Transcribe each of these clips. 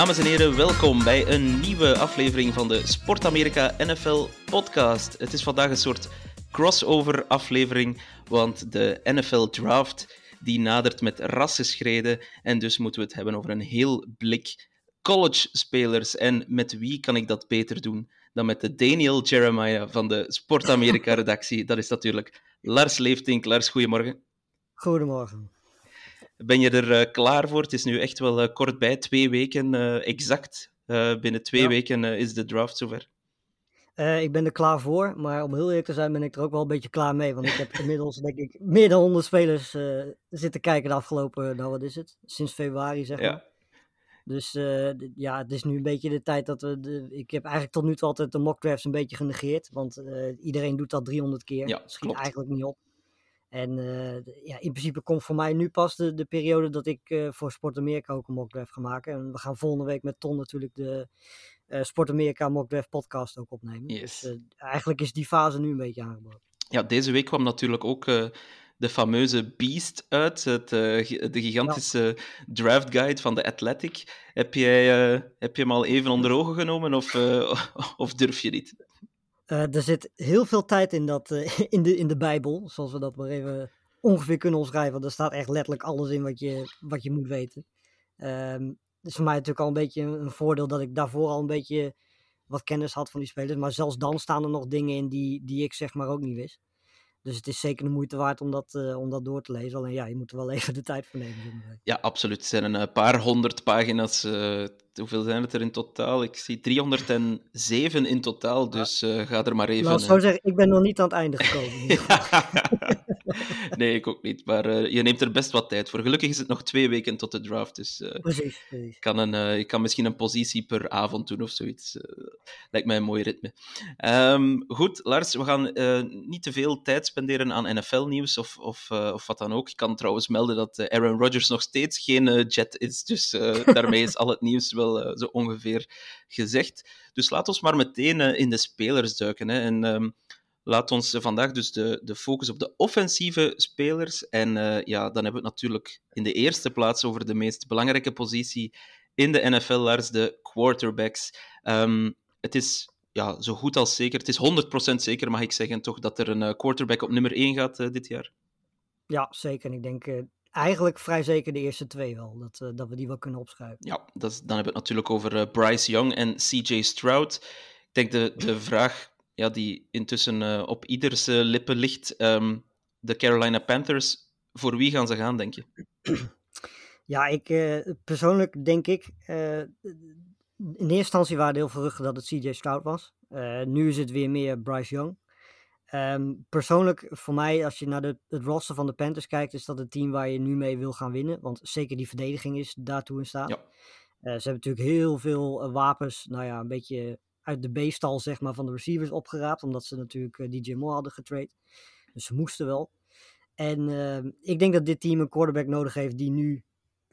Dames en heren, welkom bij een nieuwe aflevering van de Sport Amerika NFL podcast. Het is vandaag een soort crossover aflevering, want de NFL Draft die nadert met rassenschreden en dus moeten we het hebben over een heel blik college spelers. En met wie kan ik dat beter doen dan met de Daniel Jeremiah van de Sport Amerika redactie? Dat is natuurlijk Lars Leeftink. Lars, goedemorgen. Goedemorgen. Ben je er eh, klaar voor? Het is nu echt wel eh, kort bij, twee weken eh, exact. Binnen twee Ja. weken is de draft zover. Ik ben er klaar voor, maar om heel eerlijk te zijn ben ik er ook wel een beetje klaar mee. Want ik heb inmiddels, denk ik, meer dan 100 spelers zitten kijken de afgelopen, nou wat is het, sinds februari zeg maar. Ja. Dus ja, het is nu een beetje de tijd dat we, de, ik heb eigenlijk tot nu toe altijd de mock drafts een beetje genegeerd. Want iedereen doet dat 300 keer, Ja, schiet klopt. eigenlijk niet op. En eh, ja, in principe komt voor mij nu pas de, de periode dat ik eh, voor Sport Amerika ook een mock draft ga maken. En we gaan volgende week met Ton natuurlijk de eh, Sport Amerika mock draft podcast ook opnemen. Yes. Dus, eigenlijk is die fase nu een beetje aangebroken. ja, deze week kwam natuurlijk ook de fameuze Beast uit, het, de gigantische draft guide van de Athletic. Heb, jij, heb je hem al even onder ogen genomen of, of durf je niet? Eh, er zit heel veel tijd in, dat, eh, in, de, in de Bijbel, zoals we dat maar even ongeveer kunnen omschrijven. Want er staat echt letterlijk alles in wat je, wat je moet weten. Het is voor mij natuurlijk al een beetje een voordeel dat ik daarvoor al een beetje wat kennis had van die spelers. Maar zelfs dan staan er nog dingen in die, die ik zeg maar ook niet wist. Dus het is zeker de moeite waard om dat, eh, om dat door te lezen. Alleen ja, je moet er wel even de tijd voor nemen. Ja, absoluut. Het zijn een eh, paar honderd pagina's. eh, hoeveel zijn het er in totaal? Ik zie 307 in totaal, dus ga er maar even... Eh, zo zeggen, ik ben nog niet aan het einde gekomen. nee, ik ook niet. Maar eh, je neemt er best wat tijd voor. Gelukkig is het nog twee weken tot de draft, dus eh, precies, precies. ik kan, een, eh, ik kan misschien een positie per avond doen of zoiets. Lijkt mij een mooi ritme. Ehm, goed, Lars, we gaan niet te veel tijd spenderen aan NFL-nieuws of, of, of wat dan ook. Ik kan trouwens melden dat Aaron Rodgers nog steeds geen jet is, dus daarmee is al het nieuws wel zo ongeveer gezegd. Dus laat ons maar meteen in de spelers duiken. Hè. En ehm, laat ons vandaag dus de, de focus op de offensieve spelers. En eh, ja, dan hebben we het natuurlijk in de eerste plaats over de meest belangrijke positie in de NFL, Lars, de quarterbacks. Ehm, het is ja, zo goed als zeker, het is 100% zeker, mag ik zeggen, toch, dat er een eh, quarterback op nummer 1 gaat eh, dit jaar. Ja, zeker. Ik denk eigenlijk vrij zeker de eerste twee wel. Dat, dat we die wel kunnen opschuiven. Ja, dat is, dan hebben we het natuurlijk over Bryce Young en CJ Stroud. Ik denk de, de vraag ja, die intussen eh, op ieders eh, lippen ligt, ehm, de Carolina Panthers, voor wie gaan ze gaan, denk je? Ja, ik eh, persoonlijk denk ik. in eerste instantie waren er heel veel dat het CJ Stroud was. Nu is het weer meer Bryce Young. Ehm, persoonlijk, voor mij, als je naar de, het roster van de Panthers kijkt, is dat het team waar je nu mee wil gaan winnen. Want zeker die verdediging is daartoe in staat. Ja. Ze hebben natuurlijk heel veel wapens, nou ja, een beetje uit de B-stal zeg maar, van de receivers opgeraapt. Omdat ze natuurlijk eh, DJ Moore hadden getrade. Dus ze moesten wel. En ehm, ik denk dat dit team een quarterback nodig heeft die nu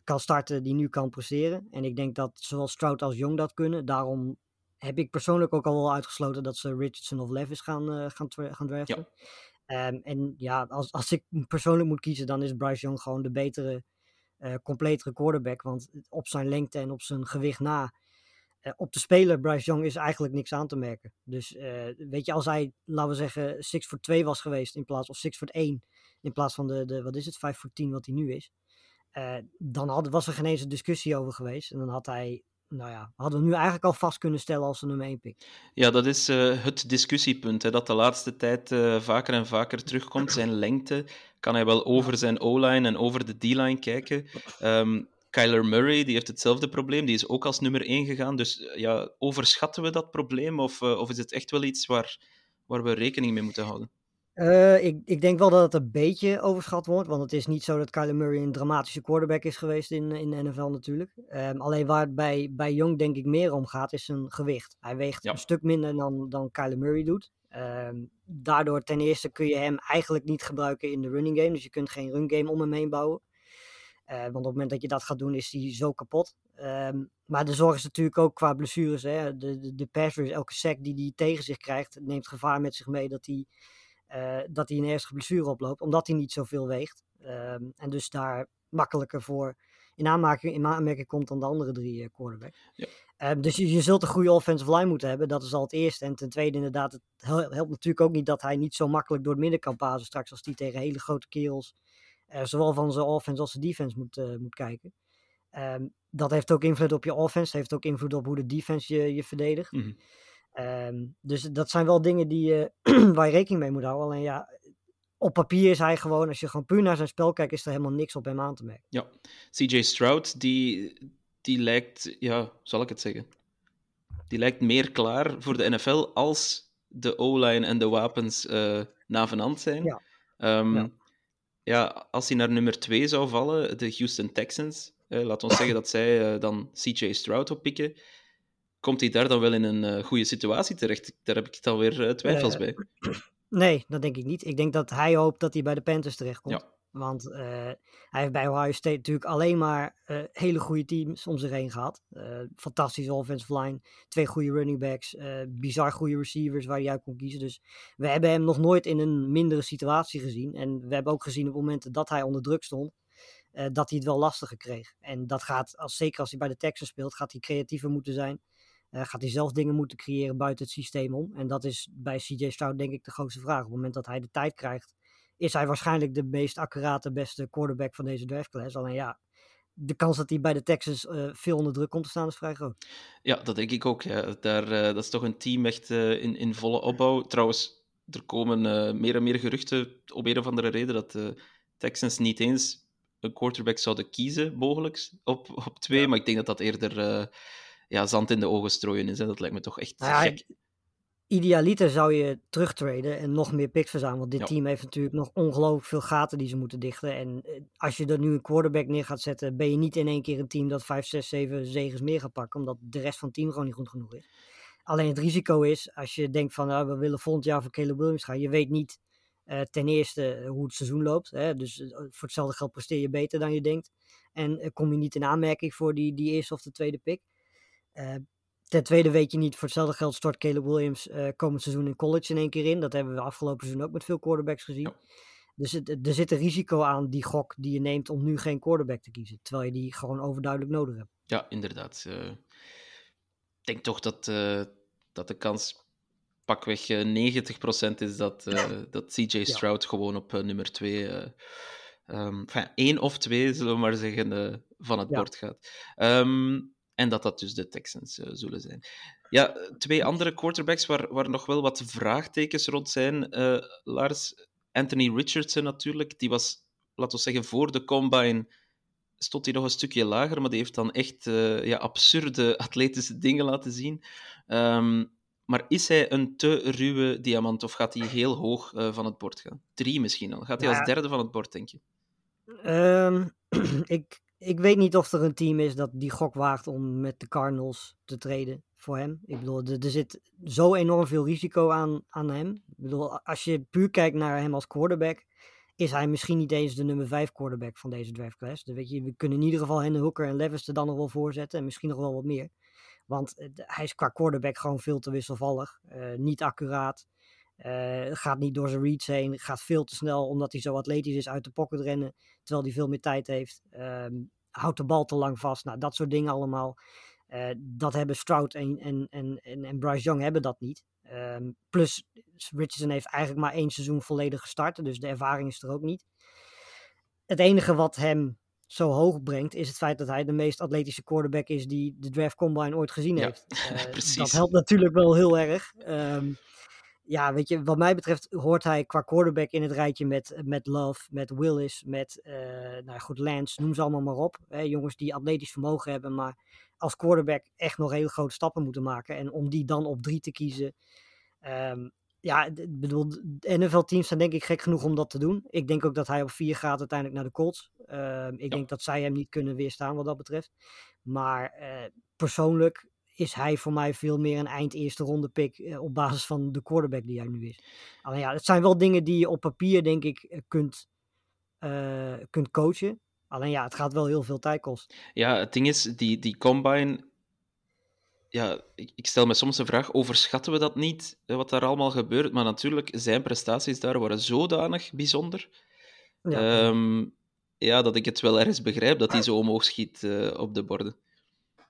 kan starten, die nu kan presteren. En ik denk dat zowel Stroud als Young dat kunnen. Daarom heb ik persoonlijk ook al wel uitgesloten dat ze Richardson of Levis gaan, eh, gaan, gaan draften. Ehm, en ja, als, als ik persoonlijk moet kiezen, dan is Bryce Young gewoon de betere, eh completere quarterback. Want op zijn lengte en op zijn gewicht na, op de speler Bryce Young is eigenlijk niks aan te merken. Dus eh, weet je, als hij, laten we zeggen, 6 voor 2 was geweest in plaats, of 6 voor 1, in plaats van de, de wat is het, 5 voor 10 wat hij nu is. eh, dan had, was er geen eens een discussie over geweest. En dan had hij, nou ja, hadden we nu eigenlijk al vast kunnen stellen als de nummer 1 pick. Ja, dat is eh, het discussiepunt, hè, dat de laatste tijd eh, vaker en vaker terugkomt. Zijn lengte kan hij wel over zijn O-line en over de D-line kijken. Ehm, Kyler Murray die heeft hetzelfde probleem, die is ook als nummer 1 gegaan. Dus eh, ja, overschatten we dat probleem of, eh, of is het echt wel iets waar, waar we rekening mee moeten houden? Uh, ik, ik, denk wel dat het een beetje overschat wordt. Want het is niet zo dat Kyler Murray een dramatische quarterback is geweest in, in de NFL natuurlijk. Um, alleen waar het bij, bij Young denk ik meer om gaat, is zijn gewicht. Hij weegt ja. een stuk minder dan, dan Kyler Murray doet. Um, daardoor ten eerste kun je hem eigenlijk niet gebruiken in de running game. Dus je kunt geen run game om hem heen bouwen. Uh, want op het moment dat je dat gaat doen, is hij zo kapot. Um, maar de zorg is natuurlijk ook qua blessures. Hè. De, de, de pass elke sack die hij tegen zich krijgt, neemt gevaar met zich mee dat hij, uh, dat hij een ernstige blessure oploopt. Omdat hij niet zoveel weegt. Um, en dus daar makkelijker voor in aanmerking, in aanmerking komt dan de andere drie uh, quarterbacks. Ja. Um, dus je, je, zult een goede offensive line moeten hebben. Dat is al het eerste. En ten tweede inderdaad, het helpt natuurlijk ook niet dat hij niet zo makkelijk door het midden kan pasen straks als hij tegen hele grote kerels zowel van zijn offense als zijn defense moet, uh, moet kijken. Um, dat heeft ook invloed op je offense. Heeft ook invloed op hoe de defense je, je verdedigt. Mm -hmm. um, dus dat zijn wel dingen die, uh, waar je rekening mee moet houden. Alleen ja, op papier is hij gewoon, als je gewoon puur naar zijn spel kijkt, is er helemaal niks op hem aan te merken. Ja, CJ Stroud, die, die lijkt, ja, zal ik het zeggen? Die lijkt meer klaar voor de NFL als de O-line en de wapens uh, navenant zijn. Ja. Um, ja ja, als hij naar nummer 2 zou vallen, de Houston Texans, eh, laat ons zeggen dat zij uh, dan CJ Stroud oppikken, komt hij daar dan wel in een uh, goede situatie terecht? Daar heb ik dan weer twijfels bij. Nee, dat denk ik niet. Ik denk dat hij hoopt dat hij bij de Panthers terechtkomt. Ja. Want uh, hij heeft bij Ohio State natuurlijk alleen maar uh, hele goede teams om zich heen gehad. Uh, fantastische offensive line, twee goede running backs, bizar goede receivers waar hij uit kon kiezen. Dus we hebben hem nog nooit in een mindere situatie gezien. En we hebben ook gezien op momenten dat hij onder druk stond, dat hij het wel lastiger kreeg. En dat gaat, als, zeker als hij bij de Texans speelt, gaat hij creatiever moeten zijn. gaat hij zelf dingen moeten creëren buiten het systeem om. En dat is bij CJ Stroud denk ik de grootste vraag. Op het moment dat hij de tijd krijgt is hij waarschijnlijk de meest accurate, beste quarterback van deze draftclass. Alleen ja, de kans dat hij bij de Texans uh, veel onder druk komt te staan is vrij groot. Ja, dat denk ik ook. Ja. Daar, uh, dat is toch een team echt uh, in, in volle opbouw. Trouwens, er komen meer en meer geruchten om een of andere reden dat de Texans niet eens een quarterback zouden kiezen, mogelijk, op, op twee. Ja. Maar ik denk dat dat eerder ja, zand in de ogen strooien is. Hè. Dat lijkt me toch echt nou gek idealiter zou je terugtraden en nog meer picks verzamelen. Want dit ja. team heeft natuurlijk nog ongelooflijk veel gaten die ze moeten dichten. En als je er nu een quarterback neer gaat zetten, ben je niet in één keer een team dat 5, 6, 7 zegens meer gaat pakken. Omdat de rest van het team gewoon niet goed genoeg is. Alleen het risico is, als je denkt van nou, we willen volgend jaar voor Caleb Williams gaan. Je weet niet uh, ten eerste hoe het seizoen loopt. Hè? Dus uh, voor hetzelfde geld presteer je beter dan je denkt. En uh, kom je niet in aanmerking voor die, die eerste of de tweede pick. Ten tweede weet je niet, voor hetzelfde geld stort Caleb Williams uh, komend seizoen in college in één keer in. Dat hebben we afgelopen seizoen ook met veel quarterbacks gezien. Ja. Dus het, er zit een risico aan die gok die je neemt om nu geen quarterback te kiezen. Terwijl je die gewoon overduidelijk nodig hebt. Ja, inderdaad. Uh, ik denk toch dat, uh, dat de kans pakweg 90% is dat, dat CJ Stroud ja. gewoon op nummer 2, um, enfin, één of twee, zullen we maar zeggen, van het ja. bord gaat. Um, en dat dat dus de Texans uh, zullen zijn. Ja, twee andere quarterbacks waar, waar nog wel wat vraagtekens rond zijn. Uh, Lars, Anthony Richardson natuurlijk, die was, laten we zeggen, voor de combine stond hij nog een stukje lager, maar die heeft dan echt uh, ja, absurde atletische dingen laten zien. Um, maar is hij een te ruwe diamant of gaat hij heel hoog van het bord gaan? Drie misschien al. Gaat hij als derde van het bord, denk je? Um, ik ik weet niet of er een team is dat die gok waagt om met de Cardinals te treden voor hem. Ik bedoel, er, zit zo enorm veel risico aan, aan hem. Ik bedoel, als je puur kijkt naar hem als quarterback, is hij misschien niet eens de nummer 5 quarterback van deze draftclass. Dus weet je, we kunnen in ieder geval Henry Hooker en Levis er dan nog wel voor zetten en misschien nog wel wat meer. Want hij is qua quarterback gewoon veel te wisselvallig, uh, niet accuraat. Uh, gaat niet door zijn reads heen. Gaat veel te snel omdat hij zo atletisch is uit de pocket rennen. Terwijl hij veel meer tijd heeft. Um, houdt de bal te lang vast. Nou, dat soort dingen allemaal. Uh, dat hebben Stroud en, en, en, en, Bryce Young hebben dat niet. Um, plus Richardson heeft eigenlijk maar één seizoen volledig gestart. Dus de ervaring is er ook niet. Het enige wat hem zo hoog brengt, is het feit dat hij de meest atletische quarterback is die de draft combine ooit gezien ja, heeft. Uh, dat helpt natuurlijk wel heel erg. Um, ja, weet je, wat mij betreft hoort hij qua quarterback in het rijtje met, met Love, met Willis, met, uh, nou goed, Lance, noem ze allemaal maar op. Hè, jongens die atletisch vermogen hebben, maar als quarterback echt nog hele grote stappen moeten maken. En om die dan op drie te kiezen, um, ja, ik bedoel, NFL-teams zijn denk ik gek genoeg om dat te doen. Ik denk ook dat hij op vier gaat uiteindelijk naar de Colts. Ehm, ik denk dat zij hem niet kunnen weerstaan wat dat betreft. Maar uh, persoonlijk is hij voor mij veel meer een eind eerste ronde pick uh, op basis van de quarterback die hij nu is. Alleen ja, het zijn wel dingen die je op papier denk ik kunt, kunt coachen. Alleen ja, het gaat wel heel veel tijd kosten. Ja, het ding is, die, die combine ja, ik, ik, stel me soms de vraag, overschatten we dat niet, wat daar allemaal gebeurt? Maar natuurlijk, zijn prestaties daar waren zodanig bijzonder, ja, um, ja dat ik het wel ergens begrijp dat hij zo omhoog schiet uh, op de borden.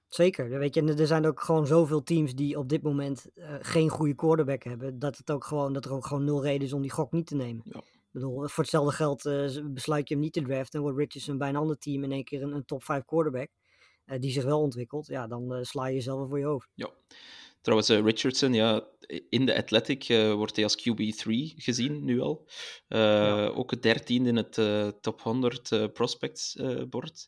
Zeker, weet je, er zijn ook gewoon zoveel teams die op dit moment uh, geen goede quarterback hebben, dat, het ook gewoon, dat er ook gewoon nul reden is om die gok niet te nemen. Ja. Ik bedoel, voor hetzelfde geld uh, besluit je hem niet te draften en wordt Richardson bij een ander team in één keer een, een top 5 quarterback. Uh, die zich wel ontwikkelt, ja, dan sla je jezelf voor je hoofd. Ja. Trouwens, Richardson, ja, in de Athletic wordt hij als QB3 gezien nu al. Ja. Ook het dertiende in het top 100 prospects bord.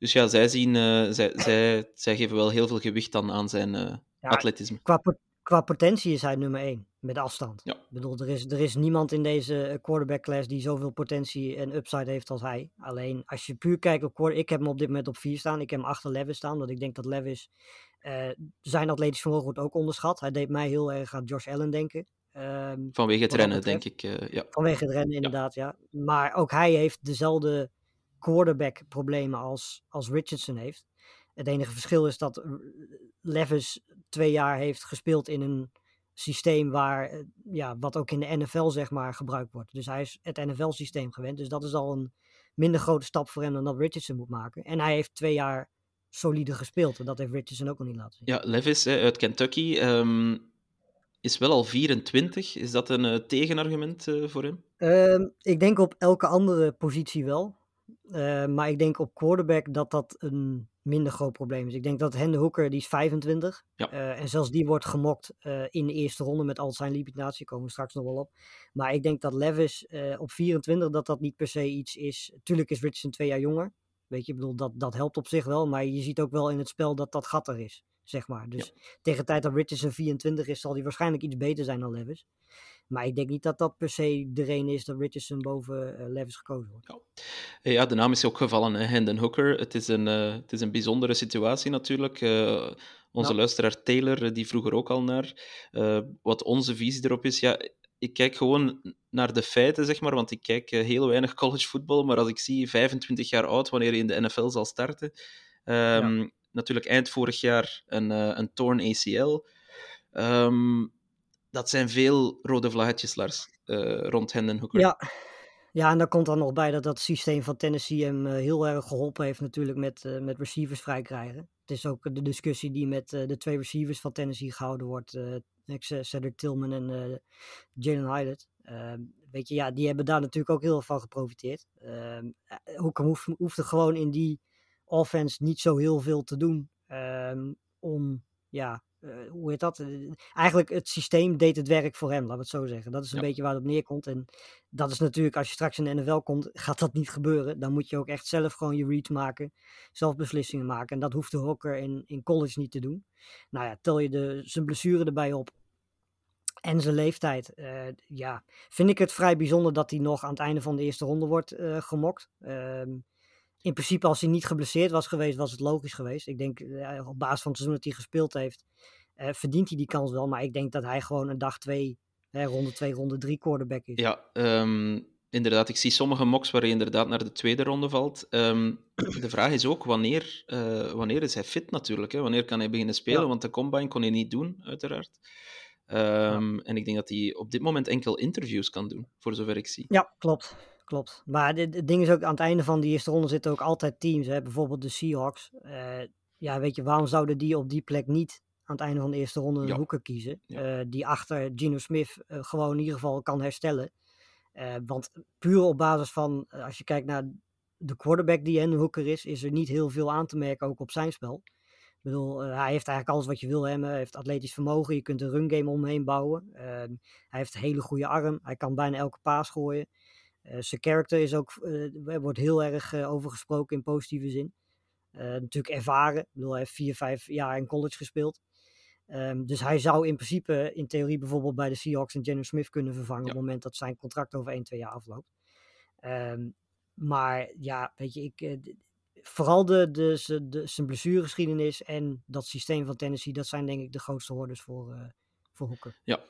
Dus ja, zij, zien, zij, zij, zij geven wel heel veel gewicht aan, aan zijn ja, atletisme. Qua, qua potentie is hij nummer 1, met afstand. Ja. Ik bedoel, er is, er is niemand in deze quarterback class die zoveel potentie en upside heeft als hij. Alleen, als je puur kijkt op quarterback, ik heb hem op dit moment op 4 staan. Ik heb hem achter Levis staan, want ik denk dat Levis uh, zijn atletisch vermogen wordt ook onderschat. Hij deed mij heel erg aan Josh Allen denken. Um, Vanwege het rennen, denk ik. Uh, ja. Vanwege het rennen, inderdaad, ja. ja. Maar ook hij heeft dezelfde quarterback problemen als, als Richardson heeft. Het enige verschil is dat Levis twee jaar heeft gespeeld in een systeem waar, eh, ja, wat ook in de NFL zeg maar gebruikt wordt. Dus hij is het NFL-systeem gewend. Dus dat is al een minder grote stap voor hem dan dat Richardson moet maken. En hij heeft twee jaar solide gespeeld. En dat heeft Richardson ook nog niet laten zien. Ja, Levis uit Kentucky um, is wel al 24. Is dat een uh, tegenargument uh, voor hem? Uh, ik denk op elke andere positie wel. Uh, maar ik denk op quarterback dat dat een minder groot probleem is. Ik denk dat Hende Hooker, die is 25. Ja. Uh, en zelfs die wordt gemokt uh, in de eerste ronde met al zijn limitatie. Komen we straks nog wel op. Maar ik denk dat Levis op 24, dat dat niet per se iets is. Tuurlijk is Richardson twee jaar jonger. Weet je, ik bedoel, dat, dat helpt op zich wel. Maar je ziet ook wel in het spel dat dat gat er is. Zeg maar. Dus ja. tegen de tijd dat Richardson 24 is, zal hij waarschijnlijk iets beter zijn dan Levis. Maar ik denk niet dat dat per se de reden is dat Richardson boven uh, Levis gekozen wordt. Ja. ja, de naam is ook gevallen, hè? Hendon Hooker. Het is, een, uh, het is een bijzondere situatie natuurlijk. Uh, onze luisteraar Taylor, die vroeg er ook al naar. wat onze visie erop is, ja, ik kijk gewoon naar de feiten, zeg maar, want ik kijk heel weinig college voetbal, maar als ik zie 25 jaar oud, wanneer je in de NFL zal starten, um, ja. Natuurlijk eind vorig jaar een, een torn ACL, um, dat zijn veel rode vlaggetjes, Lars, uh, rond Hendon Hooker. Ja. ja, en daar komt dan nog bij dat dat systeem van Tennessee hem uh, heel erg geholpen heeft natuurlijk met, uh, met receivers vrij krijgen. Het is ook de discussie die met de twee receivers van Tennessee gehouden wordt. Cedric Tillman en Jalen Hyatt. weet je, ja, die hebben daar natuurlijk ook heel veel van geprofiteerd. Hooker hoeft, hoefde gewoon in die offense niet zo heel veel te doen um, om ja, uh, hoe heet dat? Uh, eigenlijk het systeem deed het werk voor hem, laten we het zo zeggen. Dat is een ja. beetje waar het op neerkomt. En dat is natuurlijk, als je straks in de NFL komt, gaat dat niet gebeuren. Dan moet je ook echt zelf gewoon je reads maken, zelf beslissingen maken. En dat hoeft de Hokker in, in college niet te doen. Nou ja, tel je de, zijn blessure erbij op en zijn leeftijd. Uh, ja, vind ik het vrij bijzonder dat hij nog aan het einde van de eerste ronde wordt gemokt. Ehm, in principe, als hij niet geblesseerd was geweest, was het logisch geweest. Ik denk, uh, op basis van het seizoen dat hij gespeeld heeft, uh, verdient hij die kans wel. Maar ik denk dat hij gewoon een dag twee, hè, ronde twee, ronde drie quarterback is. Ja, um, inderdaad. Ik zie sommige mocks waar hij inderdaad naar de tweede ronde valt. Um, de vraag is ook, wanneer, uh, wanneer is hij fit natuurlijk? Hè? Wanneer kan hij beginnen spelen? Ja. Want de combine kon hij niet doen, uiteraard. Um, ja. En ik denk dat hij op dit moment enkel interviews kan doen, voor zover ik zie. Ja, klopt klopt. Maar het ding is ook, aan het einde van die eerste ronde zitten ook altijd teams. Hè? Bijvoorbeeld de Seahawks. Uh, ja, weet je, waarom zouden die op die plek niet aan het einde van de eerste ronde een ja. hoeker kiezen? Ja. Uh, die achter Gino Smith uh, gewoon in ieder geval kan herstellen. want puur op basis van, als je kijkt naar de quarterback die een hoeker is, is er niet heel veel aan te merken ook op zijn spel. Ik bedoel, hij heeft eigenlijk alles wat je wil hebben. Hij heeft atletisch vermogen. Je kunt een run game omheen bouwen. hij heeft een hele goede arm. Hij kan bijna elke paas gooien. Uh, zijn karakter is ook, uh, er wordt heel erg uh, over gesproken in positieve zin. natuurlijk ervaren. Ik bedoel, hij heeft vier, vijf jaar in college gespeeld. Ehm, dus hij zou in principe, in theorie, bijvoorbeeld bij de Seahawks en Jenner Smith kunnen vervangen Ja. op het moment dat zijn contract over 1, 2 jaar afloopt. Ehm, maar ja, weet je, ik, eh, vooral de, de, de, zijn blessuregeschiedenis en dat systeem van Tennessee, dat zijn denk ik de grootste hordes voor, eh voor. Ja.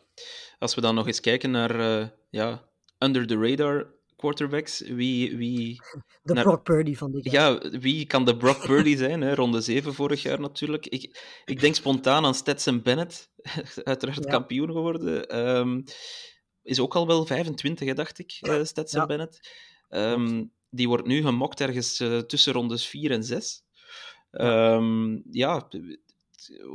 Als we dan nog eens kijken naar eh, ja, under the radar quarterbacks, wie, wie, De naar- Brock Purdy van dit jaar. ja, wie kan de Brock Purdy zijn? Hè? Ronde 7 vorig jaar natuurlijk. Ik, ik denk spontaan aan Stetson Bennett, uiteraard Ja. kampioen geworden. Ehm, is ook al wel 25, hè, dacht ik, eh, Stetson Ja. Bennett. Ehm, die wordt nu gemokt ergens eh, tussen rondes 4 en 6. Ehm, ja,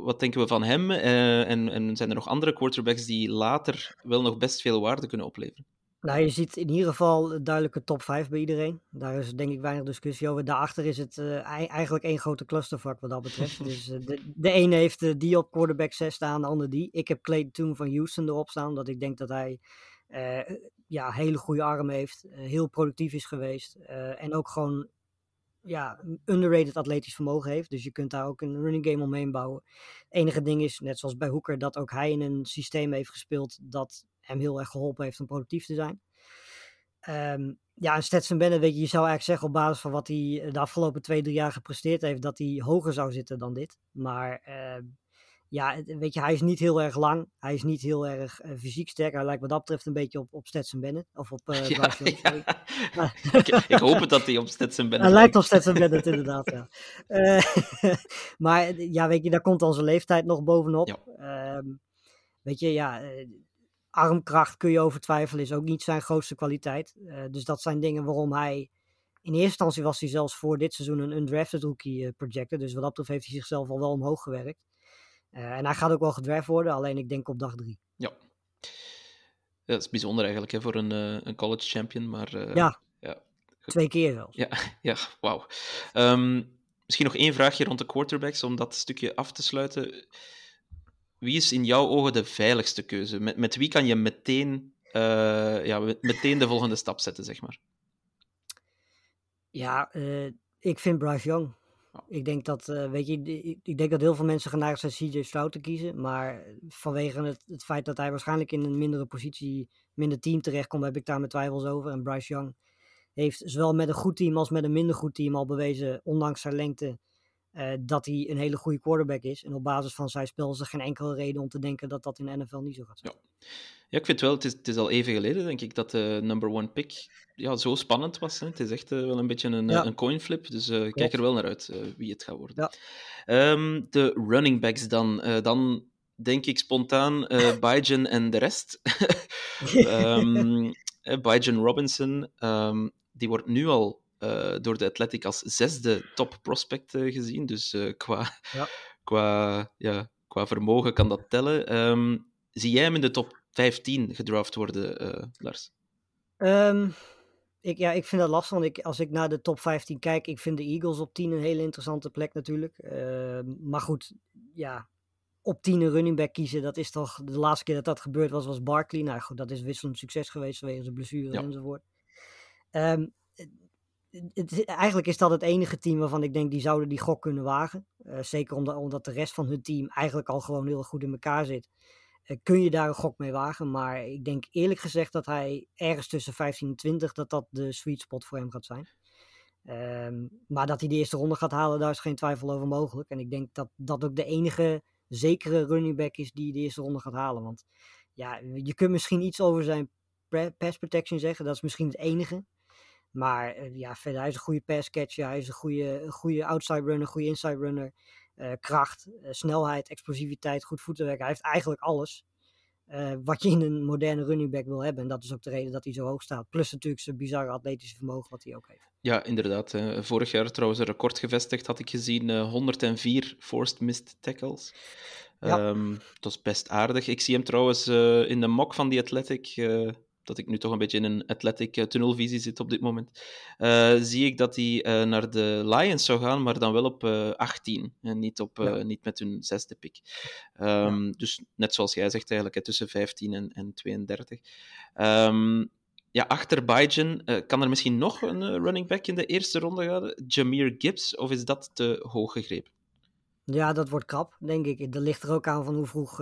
wat denken we van hem? Eh, en, en zijn er nog andere quarterbacks die later wel nog best veel waarde kunnen opleveren? Nou, je ziet in ieder geval een duidelijke top 5 bij iedereen. Daar is denk ik weinig discussie over. Daarachter is het eh, ei- eigenlijk één grote clustervak wat dat betreft. dus eh, de, de ene heeft eh, die op quarterback 6 staan, de ander die. Ik heb Clayton Toen van Houston erop staan, omdat ik denk dat hij ja, hele goede arm heeft, heel productief is geweest en ook gewoon ja, underrated atletisch vermogen heeft. Dus je kunt daar ook een running game omheen bouwen. Het enige ding is, net zoals bij Hoeker, dat ook hij in een systeem heeft gespeeld dat hem heel erg geholpen heeft om productief te zijn. Ehm, ja, en Stetson Bennett, weet je, je zou eigenlijk zeggen op basis van wat hij eh, de afgelopen twee, drie jaar gepresteerd heeft, dat hij hoger zou zitten dan dit. Maar ehm, ja, weet je, hij is niet heel erg lang. Hij is niet heel erg eh, fysiek sterk. Hij lijkt wat dat betreft een beetje op, op Stetson Bennett. Of op eh Ja, ik, ik hoop het dat hij op Stetson Bennett Hij lijkt op Stetson Bennett, inderdaad, ja. Maar ja, weet je, daar komt onze leeftijd nog bovenop. Ja. Ehm, weet je, ja, armkracht kun je over twijfelen, is ook niet zijn grootste kwaliteit. Eh, dus dat zijn dingen waarom hij... In eerste instantie was hij zelfs voor dit seizoen een undrafted rookie projected. Dus wat dat betreft heeft hij zichzelf al wel omhoog gewerkt. Eh, en hij gaat ook wel gedraft worden, alleen ik denk op dag drie. Ja. Ja, dat is bijzonder eigenlijk hè, voor een, een college champion, maar Ja. ja, Twee keer zelfs. ja, ja wauw. Ehm, misschien nog één vraagje rond de quarterbacks om dat stukje af te sluiten. Wie is in jouw ogen de veiligste keuze? Met, met wie kan je meteen, eh, ja, met- meteen de volgende stap zetten, zeg maar? Ja, eh, ik vind Bryce Young. Ja. Ik denk dat, eh, weet je, ik, ik denk dat heel veel mensen geneigd zijn CJ Stroud te kiezen. Maar vanwege het, het feit dat hij waarschijnlijk in een mindere positie, minder team terechtkomt, heb ik daar mijn twijfels over. En Bryce Young heeft zowel met een goed team als met een minder goed team al bewezen, ondanks zijn lengte, eh, dat hij een hele goede quarterback is. En op basis van zijn spel is er geen enkele reden om te denken dat dat in de NFL niet zo gaat zijn. Ja, ik vind wel, het is, het is al even geleden, denk ik, dat de number one pick ja, zo spannend was. Hè. Het is echt eh, wel een beetje een, Ja. een coin flip, dus ik kijk er wel naar uit wie het gaat worden. Ja. Ehm, de running backs dan. Dan denk ik spontaan eh Bijan en de rest. Eh, Bijan Robinson, ehm, die wordt nu al door de Athletic als zesde top prospect eh, gezien. Dus eh, qua, Ja. qua, ja, qua vermogen kan dat tellen. Ehm, zie jij hem in de top 15 gedraft worden, eh, Lars? Ehm, ik, ja, ik vind dat lastig, want ik, als ik naar de top 15 kijk, ik vind de Eagles op 10 een hele interessante plek natuurlijk. Ehm, maar goed, ja, op 10 een running back kiezen, dat is toch, de laatste keer dat dat gebeurd was, was Barkley. Nou goed, dat is wisselend succes geweest vanwege zijn blessures Ja. enzovoort. Ehm, het- eigenlijk is dat het enige team waarvan ik denk, die zouden die gok kunnen wagen. Eh, zeker omdat, omdat de rest van hun team eigenlijk al gewoon heel goed in elkaar zit eh, kun je daar een gok mee wagen. Maar ik denk eerlijk gezegd dat hij ergens tussen 15 en 20, dat dat de sweet spot voor hem gaat zijn. Ehm, maar dat hij de eerste ronde gaat halen, daar is geen twijfel over mogelijk. En ik denk dat dat ook de enige zekere running back is die de eerste ronde gaat halen. Want ja, je kunt misschien iets over zijn pass protection zeggen. Dat is misschien het enige. Maar eh, ja, verder, hij is een goede pass catcher. Hij is een goede, een goede outside runner, goede inside runner. Eh, kracht, eh, snelheid, explosiviteit, goed voetenwerk. Hij heeft eigenlijk alles wat je in een moderne running back wil hebben. En dat is ook de reden dat hij zo hoog staat. Plus natuurlijk zijn bizarre atletische vermogen wat hij ook heeft. Ja, inderdaad. Vorig jaar trouwens een record gevestigd, had ik gezien. eh, 104 forced missed tackles. Ja. Ehm, dat is best aardig. Ik zie hem trouwens in de mock van die Athletic, dat ik nu toch een beetje in een Athletic eh, tunnelvisie zit op dit moment, eh, zie ik dat hij eh, naar de Lions zou gaan, maar dan wel op eh 18 en niet, op, Ja. niet met hun zesde pick. Ehm, Dus net zoals jij zegt eigenlijk, hè, tussen 15 en, en 32. Ehm, ja, achter Bijan, kan er misschien nog een running back in de eerste ronde gaan? Jameer Gibbs, of is dat te hoog gegrepen? Ja, dat wordt krap, denk ik. Dat ligt er ook aan van hoe vroeg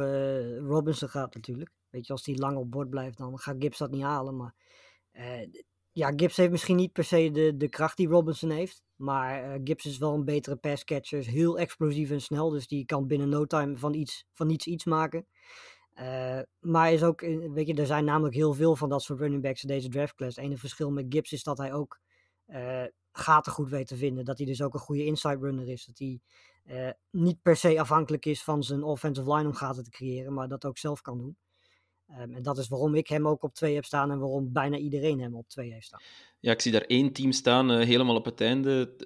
Robinson gaat natuurlijk. Weet je, als die lang op bord blijft, dan gaat Gibbs dat niet halen. Maar eh, ja, Gibbs heeft misschien niet per se de, de kracht die Robinson heeft. Maar eh, Gibbs is wel een betere passcatcher. Is heel explosief en snel. Dus die kan binnen no time van, iets, van niets iets maken. Uh, maar is ook, weet je, er zijn namelijk heel veel van dat soort running backs in deze draftclass. Het enige verschil met Gibbs is dat hij ook uh, gaten goed weet te vinden. Dat hij dus ook een goede inside runner is. Dat hij uh, niet per se afhankelijk is van zijn offensive line om gaten te creëren, maar dat ook zelf kan doen. Um, en dat is waarom ik hem ook op twee heb staan en waarom bijna iedereen hem op twee heeft staan. Ja, ik zie daar één team staan, uh, helemaal op het einde.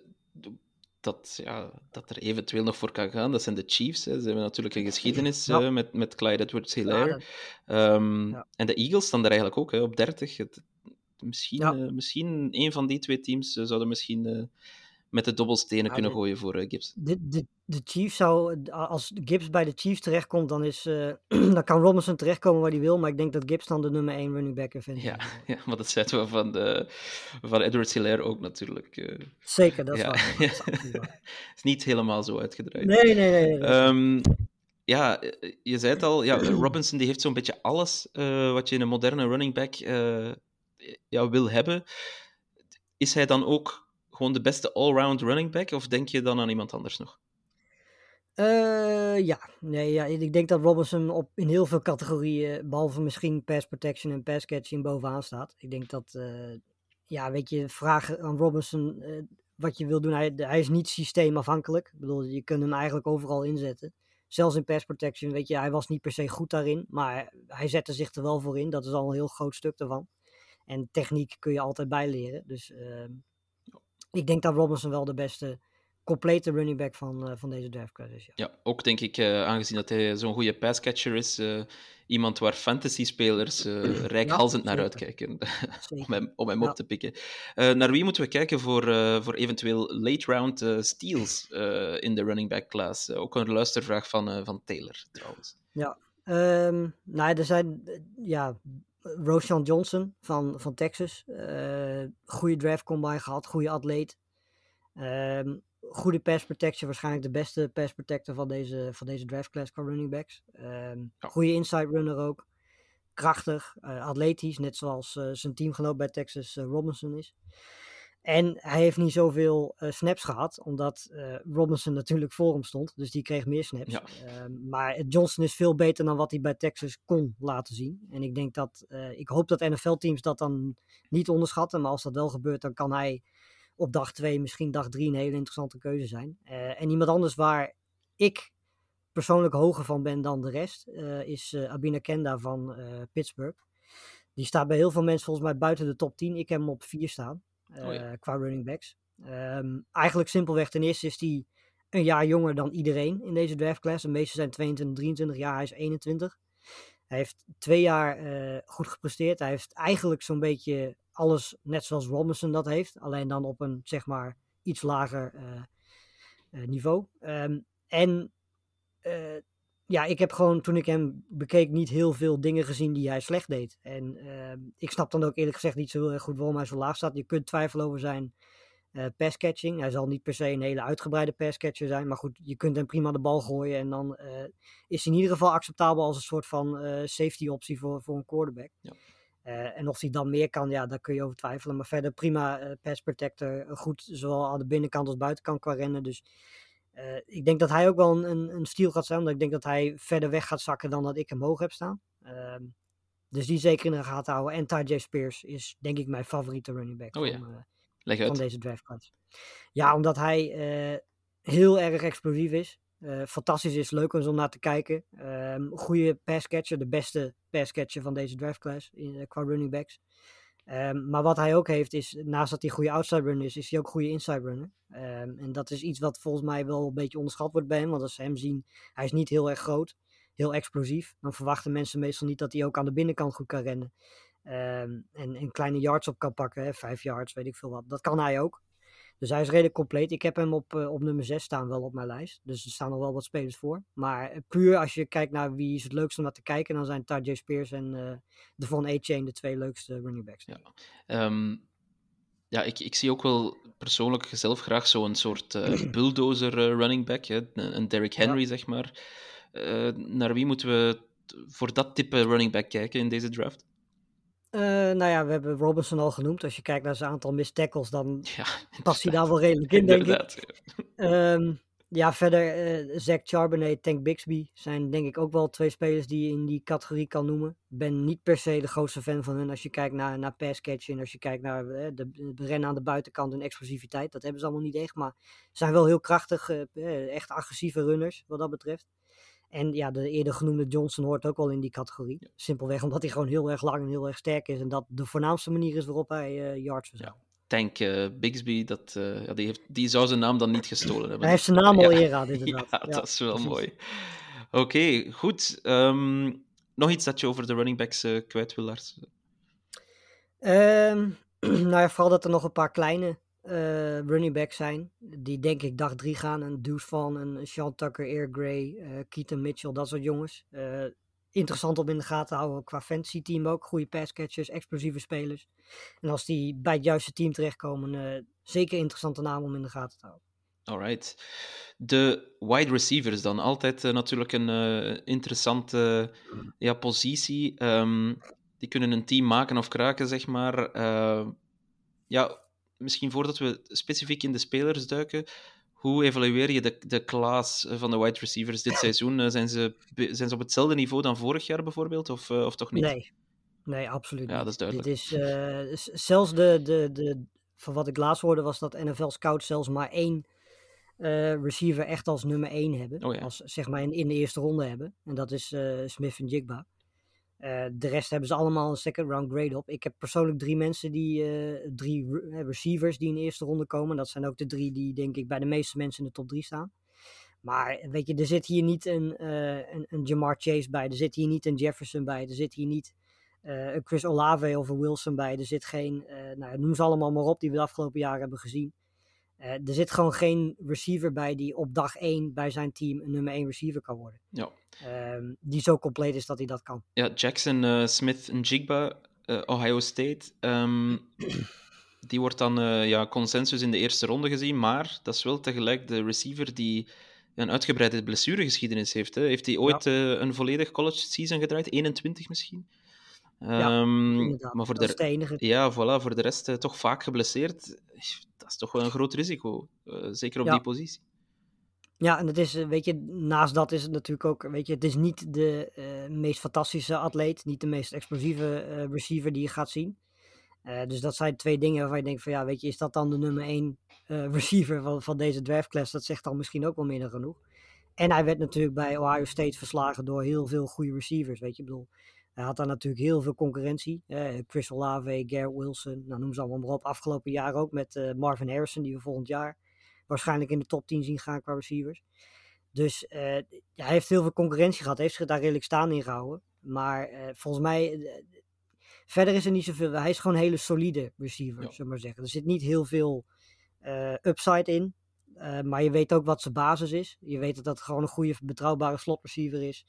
Dat, ja, dat er eventueel nog voor kan gaan. Dat zijn de Chiefs. Hè. Ze hebben natuurlijk een geschiedenis ja. uh, met, met Clyde Edwards Hilaire. Ja, um, ja. En de Eagles staan er eigenlijk ook hè, op 30. Het, misschien, misschien een van die twee teams zouden misschien met de dobbelstenen ja, kunnen de, gooien voor uh, Gibbs. De, de, de Chiefs zou, als Gibbs bij de Chiefs terechtkomt, dan, is, uh, dan kan Robinson terechtkomen waar hij wil. Maar ik denk dat Gibbs dan de nummer 1 running back vindt. Ja, ja, maar dat zetten we van, de, van Edward Hilaire ook natuurlijk. Uh, Zeker, dat is ja. waar. Dat is Het is niet helemaal zo uitgedraaid. Nee, nee, nee. nee. Um, ja, je zei het al, ja, Robinson die heeft zo'n beetje alles wat je in een moderne running back ja, wil hebben. Is hij dan ook gewoon de beste all-round running back? Of denk je dan aan iemand anders nog? Uh, ja. Nee, ja, ik denk dat Robinson op, in heel veel categorieën, behalve misschien pass protection en pass catching, bovenaan staat. Ik denk dat, uh, ja, weet je, vragen aan Robinson uh, wat je wil doen. Hij, hij is niet systeemafhankelijk. Ik bedoel, je kunt hem eigenlijk overal inzetten. Zelfs in pass protection, weet je, hij was niet per se goed daarin, maar hij zette zich er wel voor in. Dat is al een heel groot stuk daarvan. En techniek kun je altijd bijleren. Dus ehm, ik denk dat Robinson wel de beste complete running back van, uh, van deze draftclass is. Ja. ja, ook denk ik, uh, aangezien dat hij zo'n goede passcatcher is, uh, iemand waar fantasy-spelers rijkhalzend ja, naar uitkijken om hem, om hem ja. op te pikken. naar wie moeten we kijken voor, voor eventueel late-round steals in de running back class? ook een luistervraag van, van Taylor, trouwens. Ja, um, nou, er zijn ja, Roshan Johnson van, van Texas. Uh, goede draft combine gehad, goede atleet. Um, goede pass protection, waarschijnlijk de beste pass protector van deze, van deze draft class qua running backs. Um, ja. Goede inside runner ook. Krachtig, uh, atletisch, net zoals uh, zijn teamgenoot bij Texas Robinson is. En hij heeft niet zoveel uh, snaps gehad, omdat uh, Robinson natuurlijk voor hem stond. Dus die kreeg meer snaps. Ja. Uh, maar Johnson is veel beter dan wat hij bij Texas kon laten zien. En ik denk dat, eh, ik hoop dat NFL-teams dat dan niet onderschatten. Maar als dat wel gebeurt, dan kan hij op dag 2, misschien dag 3 een hele interessante keuze zijn. Eh, en iemand anders waar ik persoonlijk hoger van ben dan de rest, eh, is Abina Kenda van Pittsburgh. Die staat bij heel veel mensen volgens mij buiten de top 10. Ik heb hem op 4 staan. Oh ja. qua running backs. Um, eigenlijk simpelweg ten eerste is hij een jaar jonger dan iedereen in deze draftclass. De meeste zijn 22, 23 jaar, hij is 21. Hij heeft twee jaar uh, goed gepresteerd. Hij heeft eigenlijk zo'n beetje alles net zoals Robinson dat heeft. Alleen dan op een zeg maar iets lager uh, niveau. Um, en ja, ik heb gewoon toen ik hem bekeek niet heel veel dingen gezien die hij slecht deed. En uh, ik snap dan ook eerlijk gezegd niet zo heel erg goed waarom hij zo laag staat. Je kunt twijfelen over zijn uh, passcatching. Hij zal niet per se een hele uitgebreide passcatcher zijn. Maar goed, je kunt hem prima de bal gooien. En dan uh, is hij in ieder geval acceptabel als een soort van uh, safety optie voor, voor een quarterback. Ja. en of hij dan meer kan, ja, daar kun je over twijfelen. Maar verder prima pass protector. Goed, zowel aan de binnenkant als buitenkant qua rennen. Dus uh, ik denk dat hij ook wel een, een, een stiel gaat zijn, omdat ik denk dat hij verder weg gaat zakken dan dat ik hem hoog heb staan. Uh, dus die zeker in de gaten houden. En J. Spears is denk ik mijn favoriete running back oh, ja. van, uh, van deze draft class. Ja, omdat hij heel erg explosief is. fantastisch is, leuk om naar te kijken. Ehm, goede passcatcher, de beste passcatcher van deze draft class in, qua running backs. Um, maar wat hij ook heeft is, naast dat hij goede outside runner is, is hij ook een goede inside runner. Um, en dat is iets wat volgens mij wel een beetje onderschat wordt bij hem. Want als ze hem zien, hij is niet heel erg groot, heel explosief. Dan verwachten mensen meestal niet dat hij ook aan de binnenkant goed kan rennen. En, en kleine yards op kan pakken, hè, vijf yards, weet ik veel wat. Dat kan hij ook. Dus hij is redelijk compleet. Ik heb hem op, uh, op nummer 6 staan wel op mijn lijst. Dus er staan nog wel wat spelers voor. Maar uh, puur als je kijkt naar wie is het leukste om naar te kijken, dan zijn Tajay Spears en uh, Devon A-Chain de twee leukste running backs. Ja. Um, Ja, ik, ik zie ook wel persoonlijk zelf graag zo'n soort uh, bulldozer running back, hè? een Derrick Henry, ja. zeg maar. Naar wie moeten we voor dat type running back kijken in deze draft? Nou ja, we hebben Robinson al genoemd. Als je kijkt naar zijn aantal missed tackles, dan ja, past hij daar wel redelijk in, denk ik. Ja. Um, ja, verder uh, Zach Charbonnet, Tank Bixby zijn denk ik ook wel twee spelers die je in die categorie kan noemen. Ik ben niet per se de grootste fan van hun als je kijkt naar, naar pass catch en als je kijkt naar uh, de, de rennen aan de buitenkant en explosiviteit. Dat hebben ze allemaal niet echt, maar zijn wel heel krachtig, echt agressieve runners wat dat betreft. En ja, de eerder genoemde Johnson hoort ook wel in die categorie. Simpelweg omdat hij gewoon heel erg lang en heel erg sterk is en dat de voornaamste manier is waarop hij yards verzamelt. Ja. Tank uh, Bixby, dat, uh, ja, die, heeft, die zou zijn naam dan niet gestolen hebben. Hij heeft zijn naam al ja. inderdaad. inderdaad. Ja, dat is wel mooi. Oké, okay, goed. Um, nog iets dat je over de running backs uh, kwijt wil, Lars? Um, nou ja, vooral dat er nog een paar kleine running backs zijn. Die denk ik dag drie gaan. Een Deuce Van, een Sean Tucker, Air Gray, Keaton Mitchell, dat soort jongens interessant om in de gaten te houden qua fantasy team ook. Goede passcatchers, explosieve spelers. En als die bij het juiste team terechtkomen, uh, zeker interessante naam om in de gaten te houden. Alright. De wide receivers dan. Altijd uh, natuurlijk een uh, interessante ja, positie. Um, die kunnen een team maken of kraken, zeg maar. ja, misschien voordat we specifiek in de spelers duiken, hoe evalueer je de, de klas van de wide receivers dit seizoen? Zijn ze, zijn ze op hetzelfde niveau dan vorig jaar bijvoorbeeld, of, of toch niet? Nee, nee absoluut ja, dat is duidelijk. Dit is, uh, zelfs de, de, de, van wat ik laatst hoorde, was dat NFL Scouts zelfs maar één uh, receiver echt als nummer één hebben. Oh ja. Als zeg maar in, in, de eerste ronde hebben. En dat is uh, Smith en Jigba. Uh, de rest hebben ze allemaal een second round grade op. Ik heb persoonlijk drie mensen die, uh, drie re receivers die in de eerste ronde komen. Dat zijn ook de drie die denk ik bij de meeste mensen in de top drie staan. Maar weet je, er zit hier niet een, een, een, Jamar Chase bij. Er zit hier niet een Jefferson bij. Er zit hier niet een Chris Olave of een Wilson bij. Er zit geen, nou, noem ze allemaal maar op die we de afgelopen jaren hebben gezien. Uh, er zit gewoon geen receiver bij die op dag 1 bij zijn team een nummer 1 receiver kan worden. Ja. Um, die zo compleet is dat hij dat kan. Ja, Jackson, uh, Smith en Jigba, uh, Ohio State. Um, die wordt dan ja, consensus in de eerste ronde gezien, maar dat is wel tegelijk de receiver die een uitgebreide blessuregeschiedenis heeft. Hè. Heeft hij ooit ja. een volledig college season gedraaid? 21 misschien? Ja, um, maar voor dat de, enige. Ja, voilà, voor de rest uh, toch vaak geblesseerd. Dat is toch wel een groot risico, uh, zeker op ja. die positie. Ja, en het is, weet je, naast dat is het natuurlijk ook, weet je, het is niet de uh, meest fantastische atleet, niet de meest explosieve receiver die je gaat zien. dus dat zijn twee dingen waarvan je denkt van, ja, weet je, is dat dan de nummer één receiver van, van deze draftclass? Dat zegt dan misschien ook wel meer dan genoeg. En hij werd natuurlijk bij Ohio State verslagen door heel veel goede receivers, weet je, ik bedoel... Hij had daar natuurlijk heel veel concurrentie. Eh, Chris Olave, Garrett Wilson, nou, noem ze allemaal maar op. Afgelopen jaar ook met uh, Marvin Harrison, die we volgend jaar waarschijnlijk in de top 10 zien gaan qua receivers. Dus uh, ja, hij heeft heel veel concurrentie gehad. Heeft zich daar redelijk staan in gehouden. Maar volgens mij, verder is er niet zoveel. Hij is gewoon een hele solide receiver, ja. zullen maar zeggen. Er zit niet heel veel upside in. maar je weet ook wat zijn basis is. Je weet dat dat gewoon een goede, betrouwbare slot receiver is.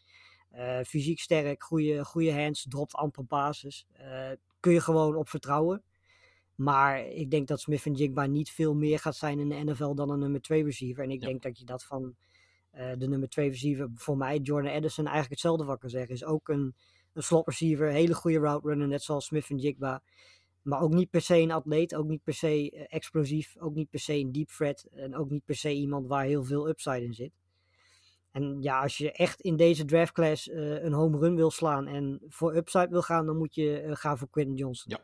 Uh, fysiek sterk, goede, goede hands, dropt amper basis. Uh, kun je gewoon op vertrouwen. Maar ik denk dat Smith en Jigba niet veel meer gaat zijn in de NFL dan een nummer 2 receiver. En ik Ja. denk dat je dat van eh, de nummer 2 receiver, voor mij, Jordan Addison, eigenlijk hetzelfde wat kan zeggen. Is ook een, een slot receiver, hele goede route runner, net zoals Smith en Jigba. Maar ook niet per se een atleet, ook niet per se eh, explosief, ook niet per se een deep threat. En ook niet per se iemand waar heel veel upside in zit. En ja, als je echt in deze draftclass eh een home run wil slaan en voor upside wil gaan, dan moet je eh, gaan voor Quentin Johnson. Ja.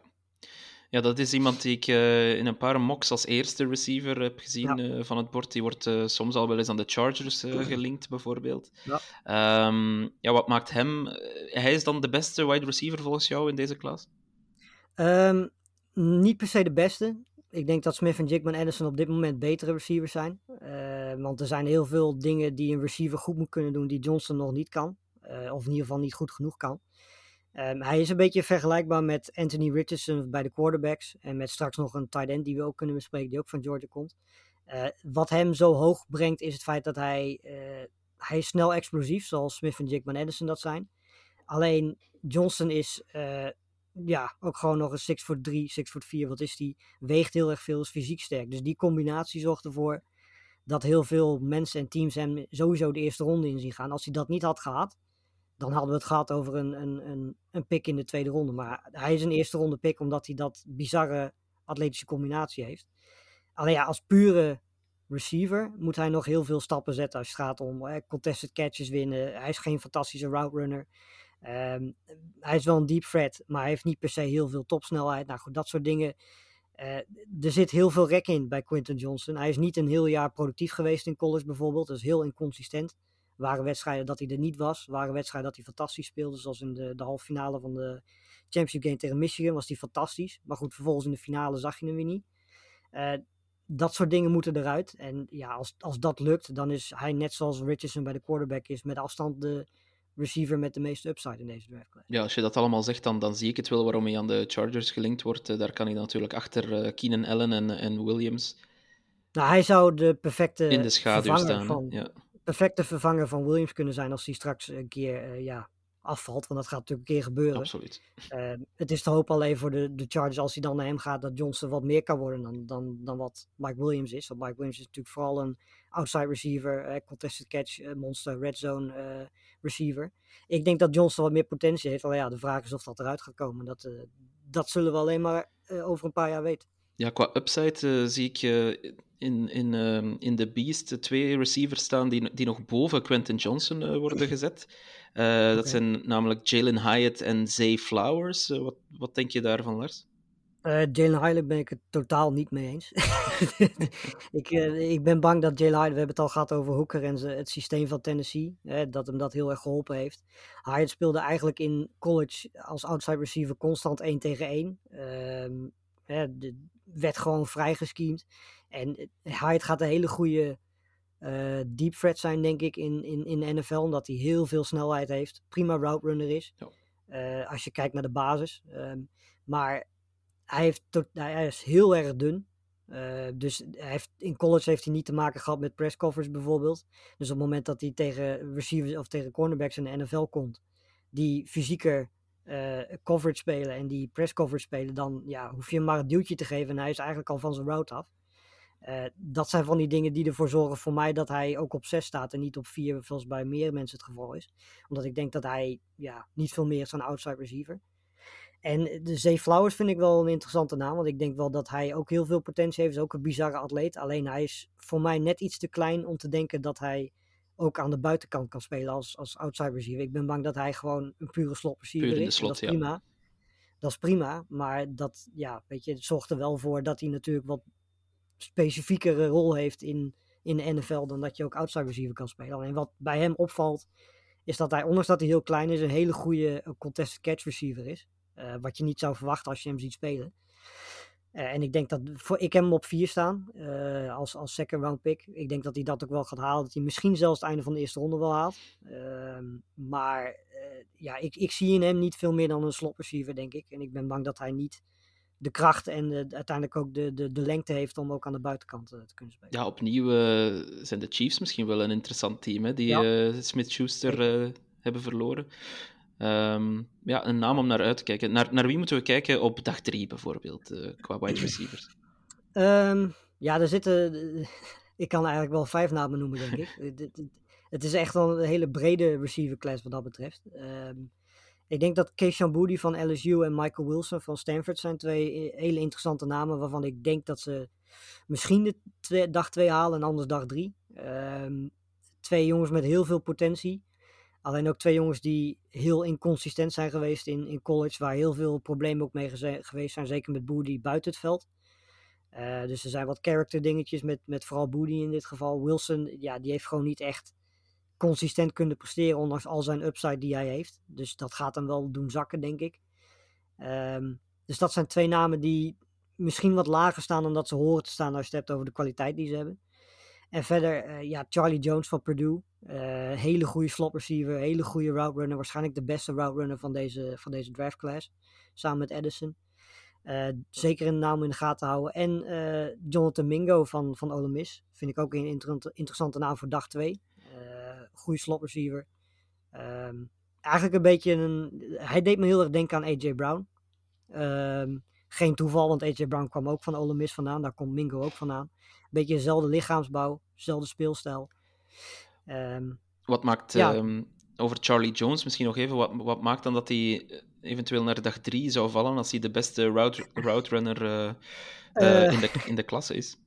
Ja, dat is iemand die ik eh, in een paar mocks als eerste receiver heb gezien Ja. van het bord. Die wordt soms al wel eens aan de Chargers gelinkt, bijvoorbeeld. Ja. Ehm, ja, wat maakt hem... hij is dan de beste wide receiver volgens jou in deze klas? Ehm, niet per se de beste. Ik denk dat Smith en Jigman Edison op dit moment betere receivers zijn. Eh, want er zijn heel veel dingen die een receiver goed moet kunnen doen die Johnson nog niet kan. Eh, of in ieder geval niet goed genoeg kan. Ehm, hij is een beetje vergelijkbaar met Anthony Richardson bij de quarterbacks. En met straks nog een tight end die we ook kunnen bespreken, die ook van Georgia komt. Eh, wat hem zo hoog brengt is het feit dat hij, hij is snel explosief, zoals Smith en Jigman Edison dat zijn. Alleen Johnson is ja, ook gewoon nog een 6 voor 3, 6 voor 4, wat is die? Weegt heel erg veel, is fysiek sterk. Dus die combinatie zorgt ervoor dat heel veel mensen en teams hem sowieso de eerste ronde in zien gaan. Als hij dat niet had gehad, dan hadden we het gehad over een, een, een, een pick in de tweede ronde. Maar hij is een eerste ronde pick omdat hij dat bizarre atletische combinatie heeft. Alleen als pure receiver moet hij nog heel veel stappen zetten als het gaat om contested catches winnen. Hij is geen fantastische route runner. Ehm, hij is wel een deep threat, maar hij heeft niet per se heel veel topsnelheid. Nou goed, dat soort dingen. Eh, er zit heel veel rek in bij Quinton Johnson. Hij is niet een heel jaar productief geweest in college bijvoorbeeld. Dat is heel inconsistent. Waren wedstrijden dat hij er niet was. Waren wedstrijden dat hij fantastisch speelde. Zoals in de, de halve finale van de Championship Game tegen Michigan was hij fantastisch. Maar goed, vervolgens in de finale zag je hem weer niet. Uh, dat soort dingen moeten eruit. En ja, als, als dat lukt, dan is hij net zoals Richardson bij de quarterback is met afstand de receiver met de meeste upside in deze draft class. Ja, als je dat allemaal zegt, dan, dan zie ik het wel waarom hij aan de Chargers gelinkt wordt. Uh, daar kan hij natuurlijk achter uh, Keenan Allen en, en Williams. Nou, hij zou de perfecte in de schaduw staan. Van, ja. perfecte vervanger van Williams kunnen zijn als hij straks een keer uh, ja, afvalt. Want dat gaat natuurlijk een keer gebeuren. Absoluut. Uh, het is te hopen alleen voor de, de Chargers als hij dan naar hem gaat dat Johnson wat meer kan worden dan, dan, dan wat Mike Williams is. Want Mike Williams is natuurlijk vooral een outside receiver, uh, contested catch, uh, monster, red zone receiver. Ik denk dat Johnson wat meer potentie heeft. Alleen ja, de vraag is of dat eruit gaat komen. Dat, dat zullen we alleen maar over een paar jaar weten. Ja, qua upside zie ik in, in, uh, in de Beast twee receivers staan die, die nog boven Quentin Johnson uh, worden gezet. Uh, okay. Dat zijn namelijk Jalen Hyatt en Zay Flowers. Uh, wat, wat denk je daarvan, Lars? Jalen Hyatt ben ik het totaal niet mee eens. ik, ik ben bang dat Jalen Hyatt, we hebben het al gehad over Hooker en het systeem van Tennessee, dat hem dat heel erg geholpen heeft. Hyatt speelde eigenlijk in college als outside receiver constant 1 tegen 1. de, werd gewoon vrijgeskiemd. En Hyatt gaat een hele goede uh, deep threat zijn, denk ik, in, in, in de NFL. Omdat hij heel veel snelheid heeft. Prima route runner is. Ja. Uh, als je kijkt naar de basis. Um, maar hij, heeft tot, hij is heel erg dun. Uh, dus hij heeft, in college heeft hij niet te maken gehad met press coverage bijvoorbeeld. Dus op het moment dat hij tegen receivers of tegen cornerbacks in de NFL komt, die fysieker uh, coverage spelen en die press coverage spelen, dan ja, hoef je hem maar een duwtje te geven en hij is eigenlijk al van zijn route af. Uh, dat zijn van die dingen die ervoor zorgen voor mij dat hij ook op 6 staat en niet op 4, zoals bij meer mensen het geval is. Omdat ik denk dat hij ja, niet veel meer is dan outside receiver. En de Zee Flowers vind ik wel een interessante naam, want ik denk wel dat hij ook heel veel potentie heeft. Is ook een bizarre atleet. Alleen hij is voor mij net iets te klein om te denken dat hij ook aan de buitenkant kan spelen als, als outside receiver. Ik ben bang dat hij gewoon een pure slot receiver Puur is. slot, dat is ja. prima. Dat is prima, maar dat, ja, weet je, het zorgt er wel voor dat hij natuurlijk wat specifiekere rol heeft in, in de NFL dan dat je ook outside receiver kan spelen. Alleen wat bij hem opvalt, is dat hij, ondanks dat hij heel klein is, een hele goede contested catch receiver is. Uh, wat je niet zou verwachten als je hem ziet spelen. Uh, en ik denk dat, voor, ik heb hem op 4 staan, uh, als, als second round pick. Ik denk dat hij dat ook wel gaat halen. Dat hij misschien zelfs het einde van de eerste ronde wel haalt. Ehm, maar uh, ja, ik, ik zie in hem niet veel meer dan een slot receiver, denk ik. En ik ben bang dat hij niet de kracht en de, uiteindelijk ook de, de, de lengte heeft om ook aan de buitenkant te kunnen spelen. Ja, opnieuw zijn de Chiefs misschien wel een interessant team, hè, die ja. Smith-Schuster hebben verloren. Um, ja, een naam om naar uit te kijken. Naar, naar wie moeten we kijken op dag drie bijvoorbeeld, uh, qua wide receivers? Um, ja, er zitten... Ik kan eigenlijk wel vijf namen noemen, denk ik. het is echt wel een hele brede receiver class wat dat betreft. Um, ik denk dat Keishan Boody van LSU en Michael Wilson van Stanford zijn twee hele interessante namen waarvan ik denk dat ze misschien de twee, dag twee halen en anders dag drie. twee jongens met heel veel potentie. Alleen ook twee jongens die heel inconsistent zijn geweest in, in college, waar heel veel problemen ook mee geweest zijn, zeker met Boody buiten het veld. Uh, dus er zijn wat character dingetjes met, met vooral Boody in dit geval. Wilson, ja, die heeft gewoon niet echt consistent kunnen presteren, ondanks al zijn upside die hij heeft. Dus dat gaat hem wel doen zakken, denk ik. Um, dus dat zijn twee namen die misschien wat lager staan dan dat ze horen te staan als je het hebt over de kwaliteit die ze hebben. En verder, uh, ja, Charlie Jones van Purdue. Uh, hele goede slot receiver, hele goede route runner. Waarschijnlijk de beste route runner van deze, van deze draft class. Samen met Edison. Uh, zeker een naam in de gaten houden. En Jonathan Mingo van, van Ole Miss. Vind ik ook een inter interessante naam voor dag 2. goede slot receiver. Um, eigenlijk een beetje een... Hij deed me heel erg denken aan A.J. Brown. Ehm, geen toeval, want AJ Brown kwam ook van Ole Miss vandaan. Daar komt Mingo ook vandaan. Beetje dezelfde lichaamsbouw, dezelfde speelstijl. Ehm, Wat maakt, Ja. ehm, over Charlie Jones misschien nog even, wat, wat maakt dan dat hij eh, eventueel naar dag drie zou vallen als hij de beste route, route runner eh, eh, in, de, in de klasse is?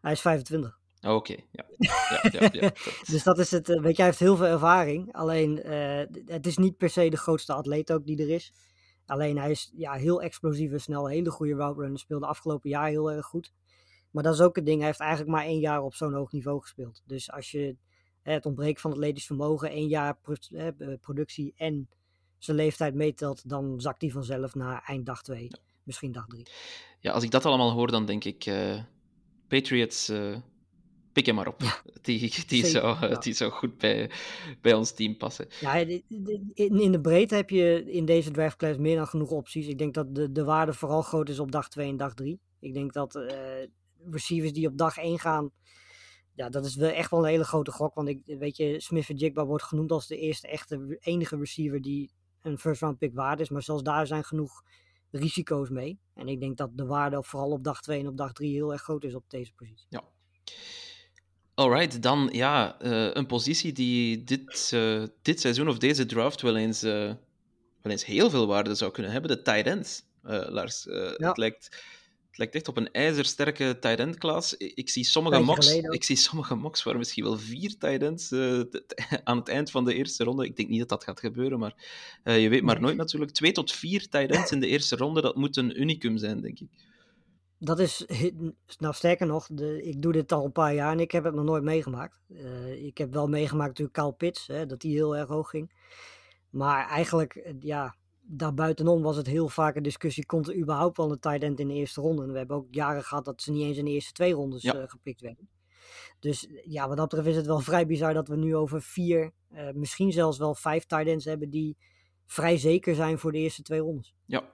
hij is 25. Oh, Oké, ja. ja, ja, ja dat- Dus dat is het. Weet je, hij heeft heel veel ervaring. Alleen, d- het is niet per se de grootste atleet ook die er is. Alleen hij is ja, heel explosief en snel. Hele goede route runner. Speelde afgelopen jaar heel erg goed. Maar dat is ook het ding. Hij heeft eigenlijk maar één jaar op zo'n hoog niveau gespeeld. Dus als je het ontbreken van atletisch vermogen, één jaar eh, productie en zijn leeftijd meetelt, dan zakt hij vanzelf naar eind dag 2. Misschien dag 3. ja, als ik dat allemaal hoor, dan denk ik, eh, Patriots, eh, pik hem maar op. Die, die, zou, ja. die zou goed bij, bij ons team passen. Ja, in, de breedte heb je in deze draftclass meer dan genoeg opties. Ik denk dat de, de waarde vooral groot is op dag 2 en dag 3. Ik denk dat receivers die op dag 1 gaan, ja, dat is wel echt wel een hele grote gok. Want ik weet je, Smith en Jigba wordt genoemd als de eerste echte enige receiver die een first round pick waard is. Maar zelfs daar zijn genoeg risico's mee. En ik denk dat de waarde vooral op dag 2 en op dag 3 heel erg groot is op deze positie. Ja. Alright, dan ja, eh, een positie die dit, eh, dit seizoen of deze draft wel eens, eh, wel eens heel veel waarde zou kunnen hebben. De tight ends, Lars. Ja. het, lijkt, het lijkt echt op een ijzersterke tight end klas. Ik, zie sommige mocks, ik zie sommige mocks waar misschien wel vier tight ends eh, aan het eind van de eerste ronde. Ik denk niet dat dat gaat gebeuren, maar eh, je weet maar nooit natuurlijk. Twee tot vier tight ends in de eerste ronde, dat moet een unicum zijn, denk ik. Dat is, nou sterker nog, de, ik doe dit al een paar jaar en ik heb het nog nooit meegemaakt. Eh, ik heb wel meegemaakt natuurlijk Kyle Pitts, hè, dat die heel erg hoog ging. Maar eigenlijk, ja, daarbuitenom was het heel vaak een discussie, komt er überhaupt wel een tight end in de eerste ronde? En we hebben ook jaren gehad dat ze niet eens in de eerste twee rondes Ja. eh, gepikt werden. Dus ja, wat dat betreft is het wel vrij bizar dat we nu over vier, eh, misschien zelfs wel vijf tight ends hebben die vrij zeker zijn voor de eerste twee rondes. Ja,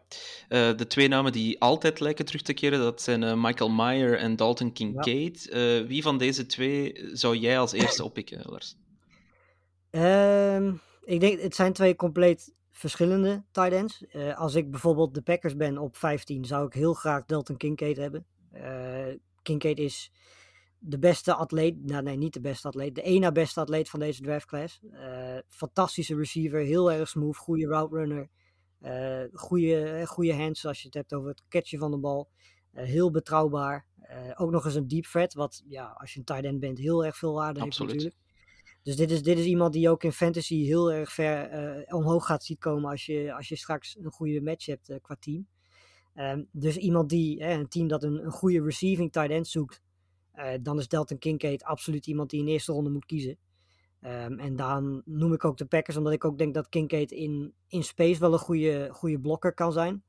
Eh, de twee namen die altijd lijken terug te keren, dat zijn eh, Michael Meyer en Dalton Kincaid. Eh, wie van deze twee zou jij als eerste oppikken, Lars? Ehm, ik denk, het zijn twee compleet verschillende tight ends. Eh, als ik bijvoorbeeld de Packers ben op 15, zou ik heel graag Dalton Kincaid hebben. Eh Kincaid is de beste atleet, nou nee, niet de beste atleet, de na beste atleet van deze draftclass. Eh fantastische receiver, heel erg smooth, goede route runner. goede, goede hands als je het hebt over het catchen van de bal. Heel betrouwbaar. Ook nog eens een deep threat, wat ja, als je een tight end bent heel erg veel waarde heeft Absoluut. natuurlijk. Dus dit is, dit is iemand die ook in fantasy heel erg ver eh, omhoog gaat zien komen als je, als je straks een goede match hebt eh, qua team. Ehm, dus iemand die, een team dat een, een goede receiving tight end zoekt, eh, dan is Dalton Kincaid absoluut iemand die in de eerste ronde moet kiezen. Ehm, en dan noem ik ook de Packers, omdat ik ook denk dat Kincaid in, in space wel een goede, goede blokker kan zijn.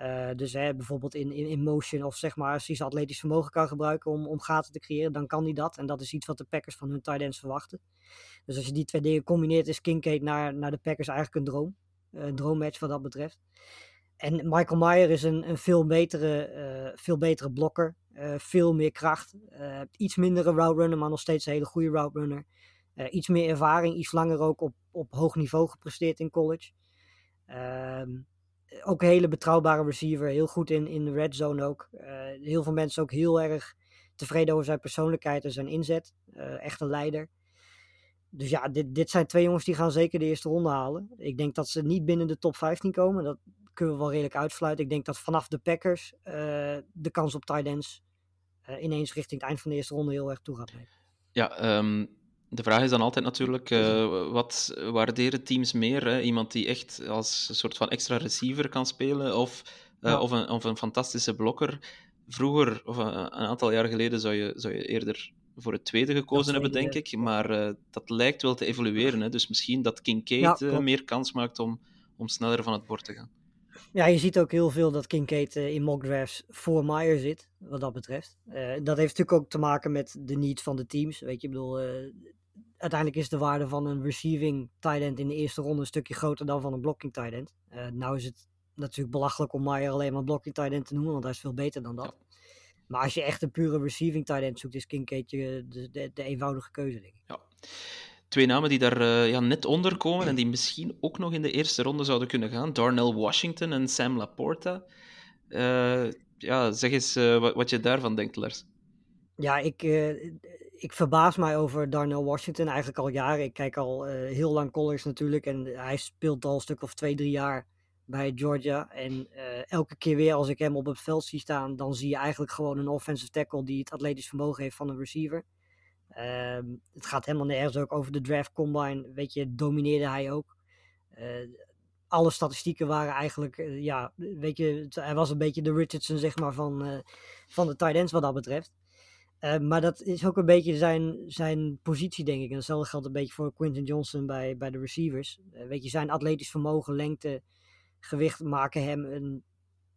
Eh, dus hè, bijvoorbeeld in, in, motion of zeg maar als hij zijn atletisch vermogen kan gebruiken om, om gaten te creëren, dan kan hij dat. En dat is iets wat de Packers van hun tight ends verwachten. Dus als je die twee dingen combineert, is Kincaid naar, naar de Packers eigenlijk een droom. Eh, Een droommatch wat dat betreft. En Michael Meyer is een, een veel, betere, eh, veel betere blokker. veel meer kracht. iets mindere route runner, maar nog steeds een hele goede route runner. Iets meer ervaring, iets langer ook op, op hoog niveau gepresteerd in college. Ehm, ook een hele betrouwbare receiver. Heel goed in, in de red zone ook. Eh, heel veel mensen ook heel erg tevreden over zijn persoonlijkheid en zijn inzet. Eh, echt een leider. Dus ja, dit, dit zijn twee jongens die gaan zeker de eerste ronde halen. Ik denk dat ze niet binnen de top 15 komen. Dat kunnen we wel redelijk uitsluiten. Ik denk dat vanaf de Packers eh, de kans op tight ends ineens richting het eind van de eerste ronde heel erg toe gaat. Ja, ehm, de vraag is dan altijd natuurlijk, eh, wat waarderen teams meer? Hè? Iemand die echt als een soort van extra receiver kan spelen of, eh, Ja. of, een, of een fantastische blokker? Vroeger, of een, een aantal jaar geleden, zou je, zou je eerder voor het tweede gekozen hebben, denk ik. Maar eh, dat lijkt wel te evolueren. Hè? Dus misschien dat Kincaid eh, meer kans maakt om, om sneller van het bord te gaan. Ja, je ziet ook heel veel dat Kincaid eh, in mock drafts voor Meyer zit, wat dat betreft. Eh, dat heeft natuurlijk ook te maken met de needs van de teams. Weet je, ik bedoel, eh, uiteindelijk is de waarde van een receiving tight end in de eerste ronde een stukje groter dan van een blocking tight end. Eh, nou is het natuurlijk belachelijk om Meyer alleen maar blocking tight end te noemen, want hij is veel beter dan dat. Maar als je echt een pure receiving tight end zoekt, is Kincaid de, de, de eenvoudige keuze, denk ik. Ja. twee namen die daar uh, ja, net onder komen en die misschien ook nog in de eerste ronde zouden kunnen gaan. Darnell Washington en Sam Laporta. Uh, ja, zeg eens wat, wat, je daarvan denkt, Lars. Ja, ik, ik verbaas mij over Darnell Washington eigenlijk al jaren. Ik kijk al heel lang college natuurlijk en hij speelt al een stuk of twee, drie jaar bij Georgia. En elke keer weer als ik hem op het veld zie staan, dan zie je eigenlijk gewoon een offensive tackle die het atletisch vermogen heeft van een receiver. Ehm, het gaat helemaal nergens ook over de draft combine. Weet je, domineerde hij ook. Alle statistieken waren eigenlijk, ja, weet je, hij was een beetje de Richardson, zeg maar, van, van de tight ends wat dat betreft. Ehm, maar dat is ook een beetje zijn, zijn positie, denk ik. En hetzelfde geldt een beetje voor Quinton Johnson bij, bij de receivers. weet je, zijn atletisch vermogen, lengte, gewicht maken hem een,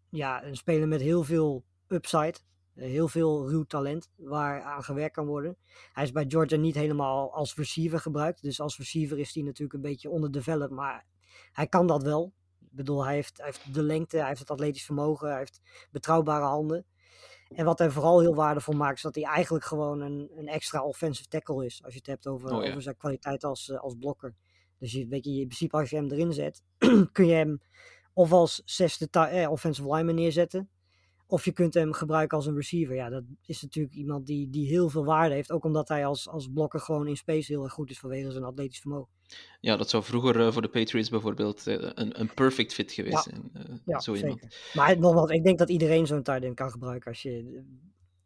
ja, een speler met heel veel upside. Eh, heel veel ruw talent waar aan gewerkt kan worden. Hij is bij Georgia niet helemaal als receiver gebruikt. Dus als receiver is hij natuurlijk een beetje onderdeveloped. Maar hij kan dat wel. Ik bedoel, hij heeft, hij heeft de lengte, hij heeft het atletisch vermogen, hij heeft betrouwbare handen. En wat hij vooral heel waardevol maakt, is dat hij eigenlijk gewoon een, een extra offensive tackle is. Als je het hebt over, oh, over zijn kwaliteit als, uh, als blokker. Dus je, weet je, in principe als je hem erin zet, kun je hem of als zesde eh, offensive lineman neerzetten. Of je kunt hem gebruiken als een receiver. Ja, dat is natuurlijk iemand die, die heel veel waarde heeft. Ook omdat hij als, als blokker gewoon in space heel erg goed is vanwege zijn atletisch vermogen. Ja, dat zou vroeger uh, voor de Patriots bijvoorbeeld uh, een, een perfect fit geweest ja. zijn. Uh, ja, zo zeker. iemand. Maar nogmaals, ik denk dat iedereen zo'n tight end kan gebruiken als je,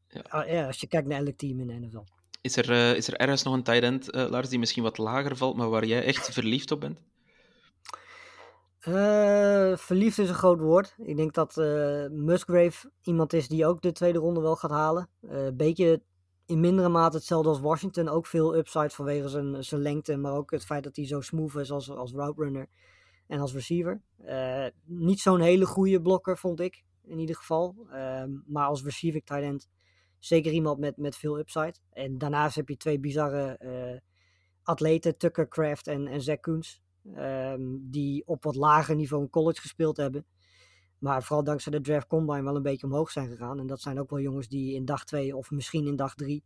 ja. ja. als je kijkt naar elk team in de NFL. Is er, is er ergens nog een tight end, Lars, die misschien wat lager valt, maar waar jij echt verliefd op bent? Uh, verliefd is een groot woord. Ik denk dat uh, Musgrave iemand is die ook de tweede ronde wel gaat halen. Een uh, beetje in mindere mate hetzelfde als Washington. Ook veel upside vanwege zijn, zijn lengte, maar ook het feit dat hij zo smooth is als, als route runner en als receiver. niet zo'n hele goede blokker, vond ik in ieder geval. Ehm, maar als receiver tight end zeker iemand met, met veel upside. En daarnaast heb je twee bizarre atleten, Tucker Craft en, en Zach Koens. Um, die op wat lager niveau in college gespeeld hebben. Maar vooral dankzij de draft combine wel een beetje omhoog zijn gegaan. En dat zijn ook wel jongens die in dag 2 of misschien in dag 3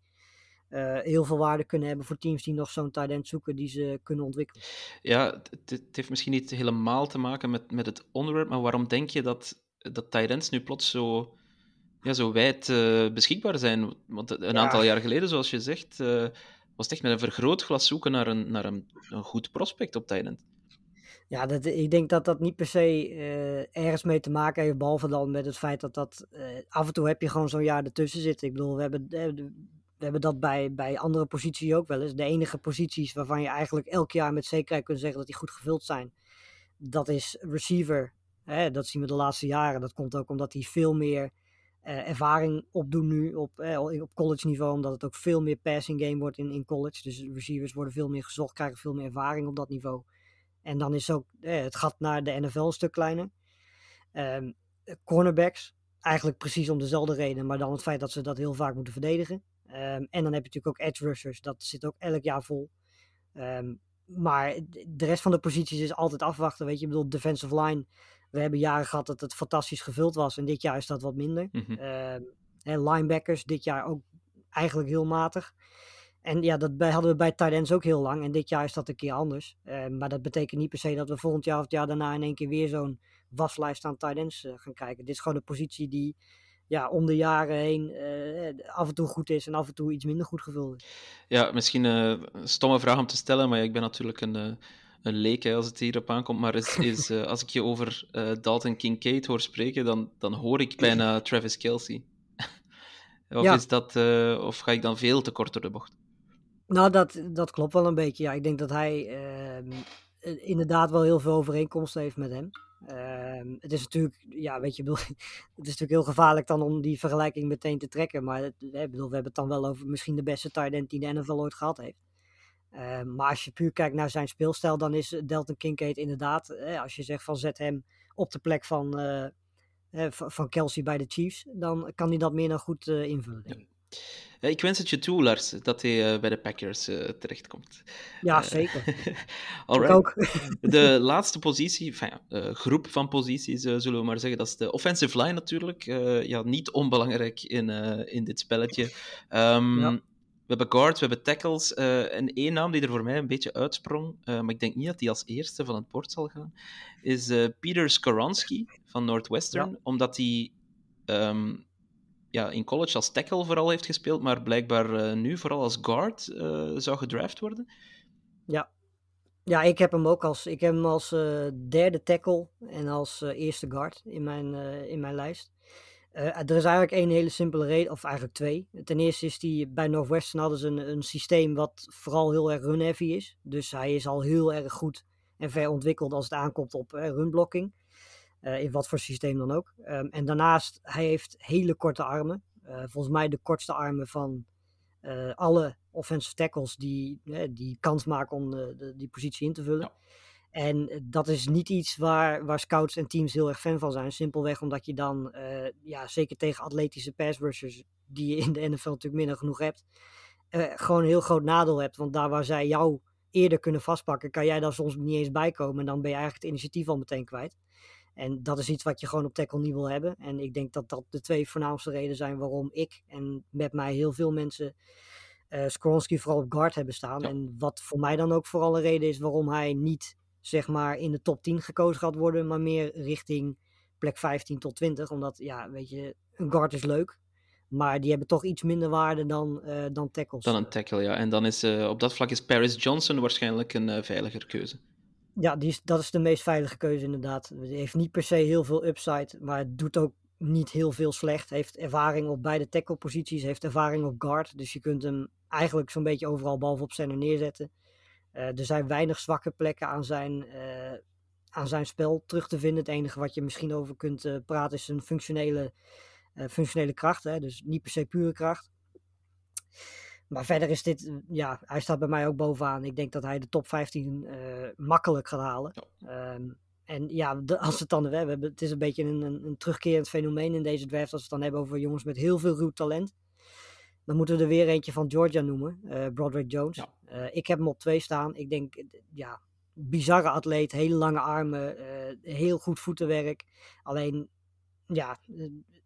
uh, heel veel waarde kunnen hebben voor teams die nog zo'n end zoeken die ze kunnen ontwikkelen. Ja, het, heeft misschien niet helemaal te maken met, met het onderwerp, maar waarom denk je dat, dat ends nu plots zo, ja, zo wijd uh, beschikbaar zijn? Want een ja. aantal jaar geleden, zoals je zegt, uh, was het echt met een vergrootglas zoeken naar een, naar een, een goed prospect op tight end. Ja, dat, ik denk dat dat niet per se uh, ergens mee te maken heeft, behalve dan met het feit dat dat uh, af en toe heb je gewoon zo'n jaar ertussen zitten. Ik bedoel, we hebben, we hebben dat bij, bij andere posities ook wel eens. De enige posities waarvan je eigenlijk elk jaar met zekerheid kunt zeggen dat die goed gevuld zijn, dat is receiver. Hè, dat zien we de laatste jaren. Dat komt ook omdat die veel meer uh, ervaring opdoen nu op, op college niveau, omdat het ook veel meer passing game wordt in, in college. Dus receivers worden veel meer gezocht, krijgen veel meer ervaring op dat niveau. En dan is ook eh, het gat naar de NFL een stuk kleiner. Um, cornerbacks, eigenlijk precies om dezelfde reden, maar dan het feit dat ze dat heel vaak moeten verdedigen. Um, en dan heb je natuurlijk ook edge rushers, dat zit ook elk jaar vol. Um, maar de rest van de posities is altijd afwachten. Weet je, ik bedoel, defensive line. We hebben jaren gehad dat het fantastisch gevuld was. En dit jaar is dat wat minder. Mm-hmm. en linebackers, dit jaar ook eigenlijk heel matig. En ja, dat hadden we bij tight ends ook heel lang. En dit jaar is dat een keer anders. Uh, maar dat betekent niet per se dat we volgend jaar of het jaar daarna in één keer weer zo'n waslijst aan tight ends uh, gaan kijken. Dit is gewoon een positie die ja, om de jaren heen uh, af en toe goed is en af en toe iets minder goed gevuld is. Ja, misschien een stomme vraag om te stellen, maar ik ben natuurlijk een, een leek als het hierop aankomt. Maar is, is, als ik je over Dalton Kincaid hoor spreken, dan, dan hoor ik bijna Travis Kelsey. of, ja. is dat, of ga ik dan veel te kort door de bocht? Nou, dat, dat klopt wel een beetje. Ja, ik denk dat hij uh, inderdaad wel heel veel overeenkomsten heeft met hem. Uh, het is natuurlijk, ja, weet je, bedoel, het is natuurlijk heel gevaarlijk dan om die vergelijking meteen te trekken. Maar het, bedoel, we hebben het dan wel over misschien de beste tight end die de NFL ooit gehad heeft. Uh, maar als je puur kijkt naar zijn speelstijl, dan is Delton Kincaid inderdaad, eh, als je zegt van zet hem op de plek van, uh, van Kelsey bij de Chiefs, dan kan hij dat meer dan goed invullen. Denk ik. Ja, ik wens het je toe, Lars, dat hij bij de Packers terechtkomt. Ja, zeker. ook. de laatste positie, enfin, groep van posities, zullen we maar zeggen, dat is de offensive line natuurlijk. ja, niet onbelangrijk in, in dit spelletje. Um, ja. We hebben guard, we hebben tackles. eh, en één naam die er voor mij een beetje uitsprong, eh, maar ik denk niet dat die als eerste van het bord zal gaan, is eh, Peter Skoronski van Northwestern. Omdat hij ehm, ja, in college als tackle vooral heeft gespeeld, maar blijkbaar nu vooral als guard zou gedraft worden. Ja, ik heb hem ook als, ik heb hem als derde tackle en als eerste guard in mijn, in mijn lijst. Eh, er is eigenlijk één hele simpele reden, of eigenlijk twee. Ten eerste is die bij Northwestern hadden ze een, een systeem wat vooral heel erg run-heavy is. Dus hij is al heel erg goed en ver ontwikkeld als het aankomt op eh, runblocking. Eh, in wat voor systeem dan ook. Ehm, en daarnaast, hij heeft hele korte armen. Volgens mij de kortste armen van alle offensive tackles die, die kans maken om de, die positie in te vullen. Ja. En eh, dat is niet iets waar, waar scouts en teams heel erg fan van zijn. Simpelweg omdat je dan, eh, ja, zeker tegen atletische pass rushers, die je in de NFL natuurlijk minder genoeg hebt, eh, gewoon een heel groot nadeel hebt. Want daar waar zij jou eerder kunnen vastpakken, kan jij daar soms niet eens bij komen. En dan ben je eigenlijk het initiatief al meteen kwijt. En dat is iets wat je gewoon op tackle niet wil hebben. En ik denk dat dat de twee voornaamste redenen zijn waarom ik en met mij heel veel mensen Skronsky vooral op guard hebben staan. Ja. En wat voor mij dan ook vooral een reden is waarom hij niet zeg maar in de top 10 gekozen gaat worden, maar meer richting plek 15 tot 20. Omdat, ja, weet je, een guard is leuk, maar die hebben toch iets minder waarde dan, eh, dan tackles. Dan een tackle, ja. En dan is eh, op dat vlak is Paris Johnson waarschijnlijk een eh, veiliger keuze. Ja, die is, dat is de meest veilige keuze inderdaad. Het heeft niet per se heel veel upside, maar het doet ook niet heel veel slecht. Heeft ervaring op beide tackle posities, heeft ervaring op guard. Dus je kunt hem eigenlijk zo'n beetje overal behalve op center neerzetten. Eh, er zijn weinig zwakke plekken aan zijn, eh, aan zijn spel terug te vinden. Het enige wat je misschien over kunt eh, praten is zijn functionele, functionele kracht. Hè? Dus niet per se pure kracht. Maar verder is dit, ja, hij staat bij mij ook bovenaan. Ik denk dat hij de top 15 eh, makkelijk gaat halen. Ehm, en ja, de- als we het dan we hebben, het is een beetje een, een, een terugkerend fenomeen in deze draft. Als we het dan hebben over jongens met heel veel ruw talent. Dan moeten we er weer eentje van Georgia noemen, eh, Broderick Jones. Ja. Eh, ik heb hem op twee staan. Ik denk, ja, bizarre atleet, hele lange armen, eh, heel goed voetenwerk. Alleen, ja,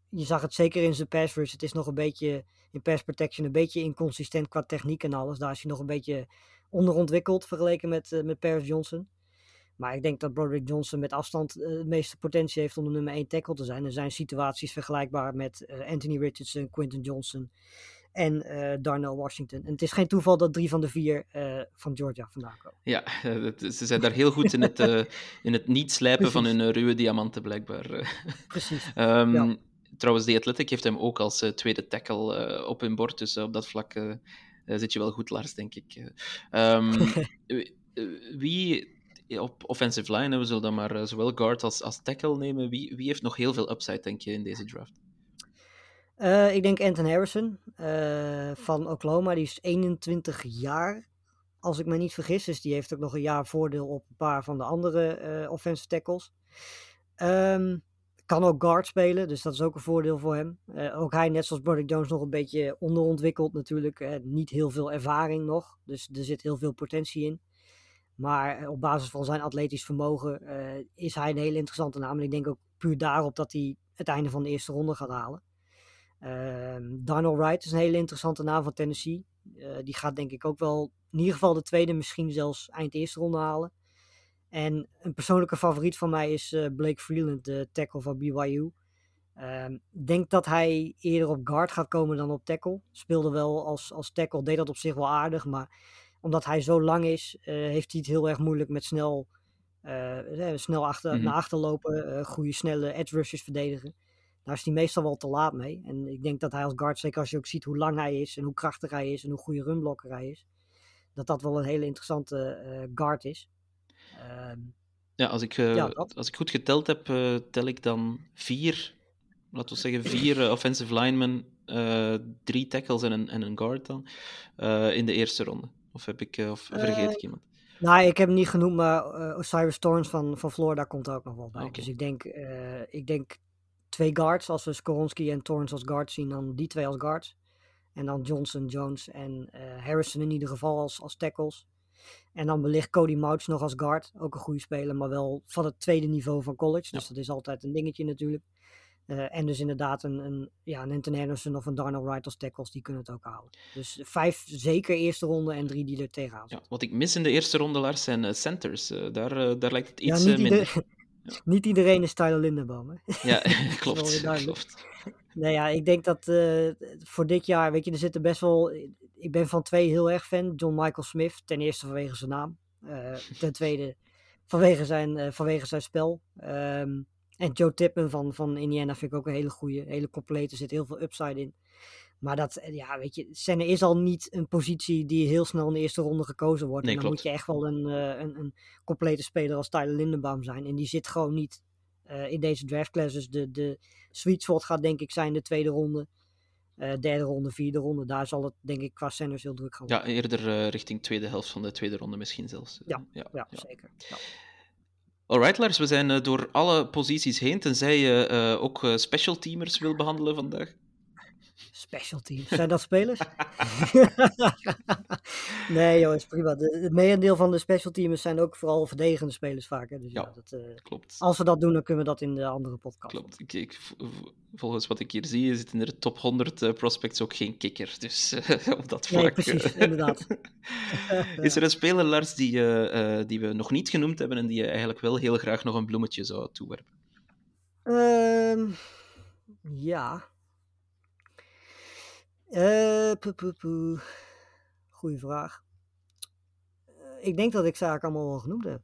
je zag het zeker in zijn pass rush. Het is nog een beetje in pass protection, een beetje inconsistent qua techniek en alles. Daar is hij nog een beetje onderontwikkeld vergeleken met, met Paris Johnson. Maar ik denk dat Broderick Johnson met afstand eh, de meeste potentie heeft om de nummer 1 tackle te zijn. Er zijn situaties vergelijkbaar met Anthony Richardson, Quinton Johnson en eh, Darnell Washington. En het is geen toeval dat drie van de vier eh, van Georgia vandaan komen. Ja, eh, ze zijn daar heel goed in het, in het niet slijpen van hun ruwe diamanten, blijkbaar. Precies. Ehm, Ja. Trouwens, The Athletic heeft hem ook als tweede tackle op hun bord, dus op dat vlak zit je wel goed, Lars, denk ik. Eh, ehm, wie- op offensive line, we zullen dan maar zowel guard als, als tackle nemen, wie, wie heeft nog heel veel upside, denk je, in deze draft? Eh, ik denk Anton Harrison eh, van Oklahoma. Die is 21 jaar, als ik me niet vergis. Dus die heeft ook nog een jaar voordeel op een paar van de andere eh, offensive tackles. Ehm, kan ook guard spelen, dus dat is ook een voordeel voor hem. Ook hij, net zoals Broderick Jones, nog een beetje onderontwikkeld natuurlijk. niet heel veel ervaring nog, dus er zit heel veel potentie in. Maar op basis van zijn atletisch vermogen is hij een hele interessante naam. En ik denk ook puur daarop dat hij het einde van de eerste ronde gaat halen. Ehm Darnell Wright is een hele interessante naam van Tennessee. Eh, die gaat denk ik ook wel in ieder geval de tweede, misschien zelfs eind eerste ronde halen. En een persoonlijke favoriet van mij is eh, Blake Freeland, de tackle van BYU. Ehm, Ik denk dat hij eerder op guard gaat komen dan op tackle. Speelde wel als, als tackle, deed dat op zich wel aardig. Maar omdat hij zo lang is, eh, heeft hij het heel erg moeilijk met snel, snel achter, Mhm. naar achter lopen. goede, snelle edge rushers verdedigen. Daar is hij meestal wel te laat mee. En ik denk dat hij als guard, zeker als je ook ziet hoe lang hij is en hoe krachtig hij is en hoe goede runblokker hij is, dat dat wel een hele interessante eh, guard is. Ehm, Ja, als ik, eh, Ja, als ik goed geteld heb, eh, tel ik dan vier, laten we zeggen, vier offensive linemen, drie tackles en een, en een guard dan, in de eerste ronde. Of, heb ik, of vergeet ik iemand? Nou, ik heb hem niet genoemd, maar Osiris Torrance van, van Florida komt er ook nog wel bij. Oké. Dus ik denk, ik denk twee guards. Als we Skoronski en Torrance als guards zien, dan die twee als guards. En dan Johnson, Jones en eh, Harrison in ieder geval als, als tackles. En dan wellicht Cody Mouch nog als guard. Ook een goede speler, maar wel van het tweede niveau van college. Dus dat is altijd een dingetje natuurlijk. Eh, en dus inderdaad een, een, ja, een Anton Henderson of een Darnell Wright als tackles, die kunnen het ook houden. Dus vijf zeker eerste ronde en drie die er tegenaan Ja, wat ik mis in de eerste ronde, Lars, zijn eh, centers. Daar, daar lijkt het Ja, iets niet, minder. ieder- niet iedereen is Tyler Lindenboom. Hè? Ja, klopt. klopt. Nee, ja, ik denk dat eh, voor dit jaar, weet je, er zitten best wel. Ik ben van twee heel erg fan. John Michael Smith, ten eerste vanwege zijn naam. Eh, ten tweede vanwege zijn, eh, vanwege zijn spel. Ehm, en Joe Tipman van, van Indiana vind ik ook een hele goede, hele complete. Er zit heel veel upside in. Maar dat, eh, ja, weet je, center is al niet een positie die heel snel in de eerste ronde gekozen wordt. Nee, en dan klopt. moet je echt wel een, eh, een, een complete speler als Tyler Lindenbaum zijn. En die zit gewoon niet eh, in deze draftclass. Dus de, de sweet spot gaat denk ik zijn de tweede ronde. derde ronde, vierde ronde. Daar zal het denk ik qua centers heel druk gaan worden. Ja, eerder richting tweede helft van de tweede ronde misschien zelfs. Ja, ja, Ja, ja. zeker. Ja. Alright, Lars, we zijn door alle posities heen, tenzij je ook special teamers wil behandelen vandaag. Special teams. Zijn dat spelers? nee joh, is prima. De, het merendeel van de special teams zijn ook vooral verdedigende spelers vaak. Hè? Dus ja. Ja. dat, eh, Klopt. als we dat doen, dan kunnen we dat in de andere podcast. Klopt. Ik, ik, volgens wat ik hier zie, zit in de top 100 eh, prospects ook geen kikker. Dus eh, op dat vlak. Nee, precies, inderdaad. Is er een speler, Lars, die, die we nog niet genoemd hebben en die je eigenlijk wel heel graag nog een bloemetje zou toewerpen? Ehm, ja. Poe. Goeie vraag. Eh, ik denk dat ik ze allemaal wel genoemd heb.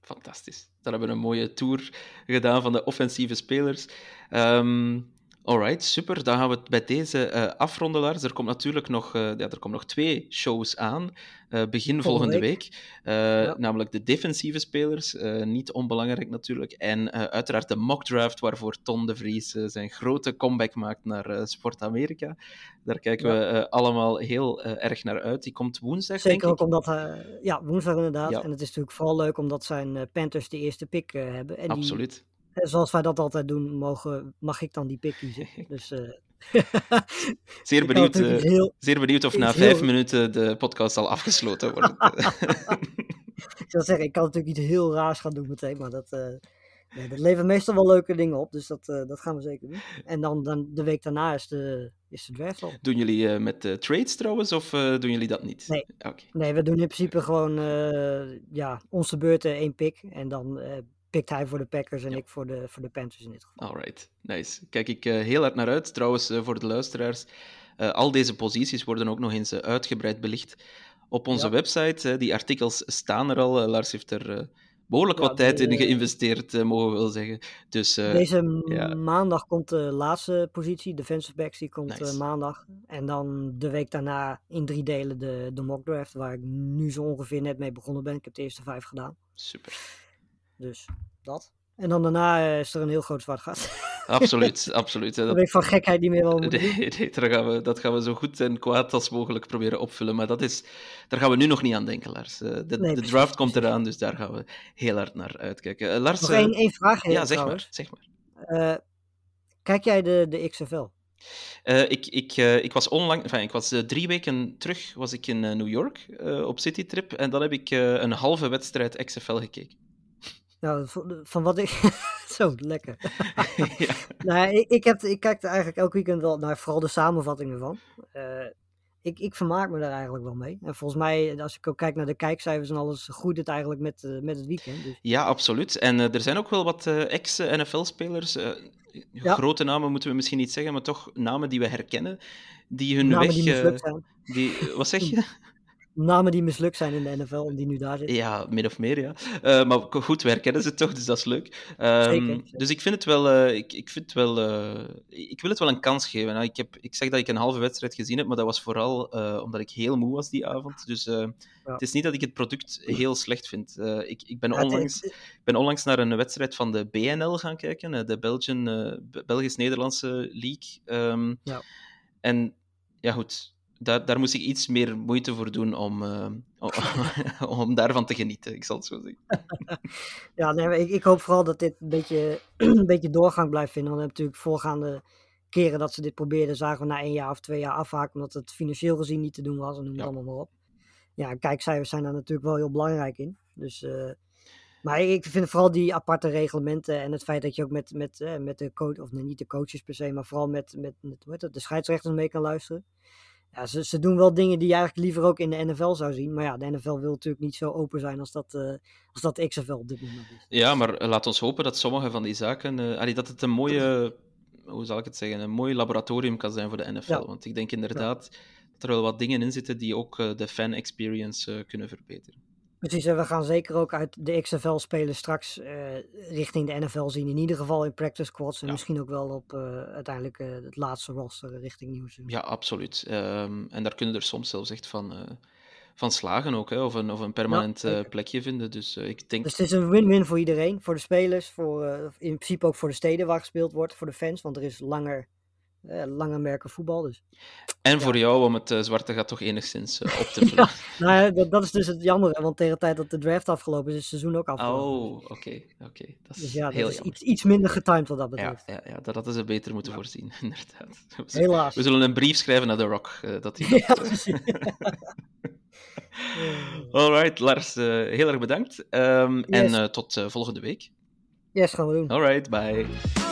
Fantastisch. Dan hebben we een mooie tour gedaan van de offensieve spelers. Ehm alright, super. Dan gaan we het bij deze eh afronden, Lars. Er komt natuurlijk nog, eh, ja, er komen nog twee shows aan. eh, begin volgende, week. week. Ja. Namelijk de defensieve spelers. niet onbelangrijk natuurlijk. En uiteraard de mock draft, waarvoor Ton de Vries zijn grote comeback maakt naar Sport Amerika. Daar kijken Ja. we allemaal heel erg naar uit. Die komt woensdag, Zeker denk ook ik. omdat, eh, ja, woensdag inderdaad. En het is natuurlijk vooral leuk omdat zijn Panthers de eerste pick hebben. En Absoluut. Zoals wij dat altijd doen, mogen, mag ik dan die pick kiezen. Dus eh, Zeer kan benieuwd. eh, heel, Zeer benieuwd of na heel- vijf minuten de podcast al afgesloten wordt. ik zou zeggen, ik kan natuurlijk iets heel raars gaan doen meteen, maar dat, eh, nee, dat levert meestal wel leuke dingen op. Dus dat, eh, dat gaan we zeker doen. En dan, dan de week daarna is de, is de draft al. doen jullie eh, met eh, trades trouwens, of eh, doen jullie dat niet? Nee. Oké, Nee, we doen in principe gewoon eh, ja, onze beurt eh, één pick. En dan eh, pikt hij voor de Packers en Ja. ik voor de, voor de Panthers in dit geval. alright. Nice. Kijk ik eh, heel hard naar uit. Trouwens, eh, voor de luisteraars, eh, al deze posities worden ook nog eens uitgebreid belicht op onze Ja. website. die artikels staan er al. Lars heeft er eh, behoorlijk Ja, wat tijd de- in geïnvesteerd, mogen we wel zeggen. Dus Deze ja. maandag komt de laatste positie, defensive backs, die komt Nice. maandag. En dan de week daarna in drie delen de, de mock draft, waar ik nu zo ongeveer net mee begonnen ben. Ik heb de eerste vijf gedaan. super. Dus dat. En dan daarna eh, is er een heel groot zwart gat. Absoluut, absoluut. Dat, weet ik van gekheid niet meer wat we moeten doen. Nee, nee, daar gaan we, dat gaan we zo goed en kwaad als mogelijk proberen opvullen. Maar dat is, daar gaan we nu nog niet aan denken, Lars. Eh, De, de precies, draft komt eraan, dus daar gaan we heel hard naar uitkijken. Eh, Lars, Nog één, één vraag. ja, zeg trouwens. maar, zeg maar. Eh, kijk jij de, de XFL? Eh, ik, ik, eh, ik was onlang, enfin, ik was drie weken terug was ik in New York eh, op citytrip en dan heb ik eh, een halve wedstrijd XFL gekeken. Nou, van, wat ik. Zo, lekker. ja. nou, ik, ik, heb, ik kijk er eigenlijk elk weekend wel naar, vooral de samenvattingen van. Eh, ik, ik vermaak me daar eigenlijk wel mee. En volgens mij, als ik ook kijk naar de kijkcijfers en alles, groeit het eigenlijk met, eh, met het weekend. Dus Ja, absoluut. En eh, er zijn ook wel wat ex-NFL-spelers. Ja. Grote namen moeten we misschien niet zeggen, maar toch namen die we herkennen. Die hun namen weg. die die, wat zeg je? Namen die mislukt zijn in de NFL en die nu daar zitten. Ja, min of meer, ja. Eh, maar goed, wij herkennen ze toch, dus dat is leuk. Ehm, Zeker. Dus ik vind het wel... eh, ik, ik, vind het wel eh, ik wil het wel een kans geven. Nou, ik, heb, ik zeg dat ik een halve wedstrijd gezien heb, maar dat was vooral omdat ik heel moe was die avond. Dus het is niet dat ik het product heel slecht vind. Ik, ik, ben onlangs, ik ben onlangs naar een wedstrijd van de BNL gaan kijken, de Belgian, Belgisch-Nederlandse League. Ehm, Ja. En ja, goed, daar, daar moest ik iets meer moeite voor doen om, eh, om, daarvan te genieten, ik zal het zo zeggen. Ja, nee, ik, ik hoop vooral dat dit een beetje, een beetje doorgang blijft vinden. Want natuurlijk voorgaande keren dat ze dit probeerden, zagen we na één jaar of twee jaar afhaken, omdat het financieel gezien niet te doen was en noem het Ja. allemaal maar op. Ja, kijkcijfers zijn daar natuurlijk wel heel belangrijk in. Dus eh, Maar ik vind vooral die aparte reglementen en het feit dat je ook met, met, eh, met de coach, of nee, niet de coaches per se, maar vooral met, met, met dat, de scheidsrechters mee kan luisteren. Ja, ze, ze doen wel dingen die je eigenlijk liever ook in de NFL zou zien. Maar ja, de NFL wil natuurlijk niet zo open zijn als dat, eh als dat XFL op dit moment is. Ja, maar eh, laat ons hopen dat sommige van die zaken. eh, allee, dat het een mooie. Hoe zal ik het zeggen? Een mooi laboratorium kan zijn voor de NFL. Ja. Want ik denk inderdaad dat er wel wat dingen in zitten die ook de fan-experience eh, kunnen verbeteren. Precies, en we gaan zeker ook uit de XFL spelen straks eh, richting de NFL zien. In ieder geval in practice squads en Ja. misschien ook wel op eh, uiteindelijk eh, het laatste roster richting nieuwseizoen. Ja, absoluut. Ehm, en daar kunnen er soms zelfs echt van, van slagen ook, hè? Of, een, of een permanent plekje vinden. Dus ik denk. Dus het is een win-win voor iedereen. Voor de spelers, voor, in principe ook voor de steden waar gespeeld wordt, voor de fans. Want er is langer, eh, langer merken voetbal. Dus. En voor jou om het eh, zwarte gat toch enigszins eh, op te vullen. Nou ja, dat, dat is dus het jammer. Want tegen de tijd dat de draft afgelopen is, is het seizoen ook afgelopen. Oh, oké. oké. Dat is dus ja, heel dat is jammer. iets, iets minder getimed wat dat betreft. ja, ja, dat hadden ze beter moeten voorzien, inderdaad. We zullen- Helaas. We zullen een brief schrijven naar The Rock. dat hij dat, precies. Alright, Lars, heel erg bedankt. Ehm, En Yes. tot volgende week. yes, gaan we doen. Alright, bye.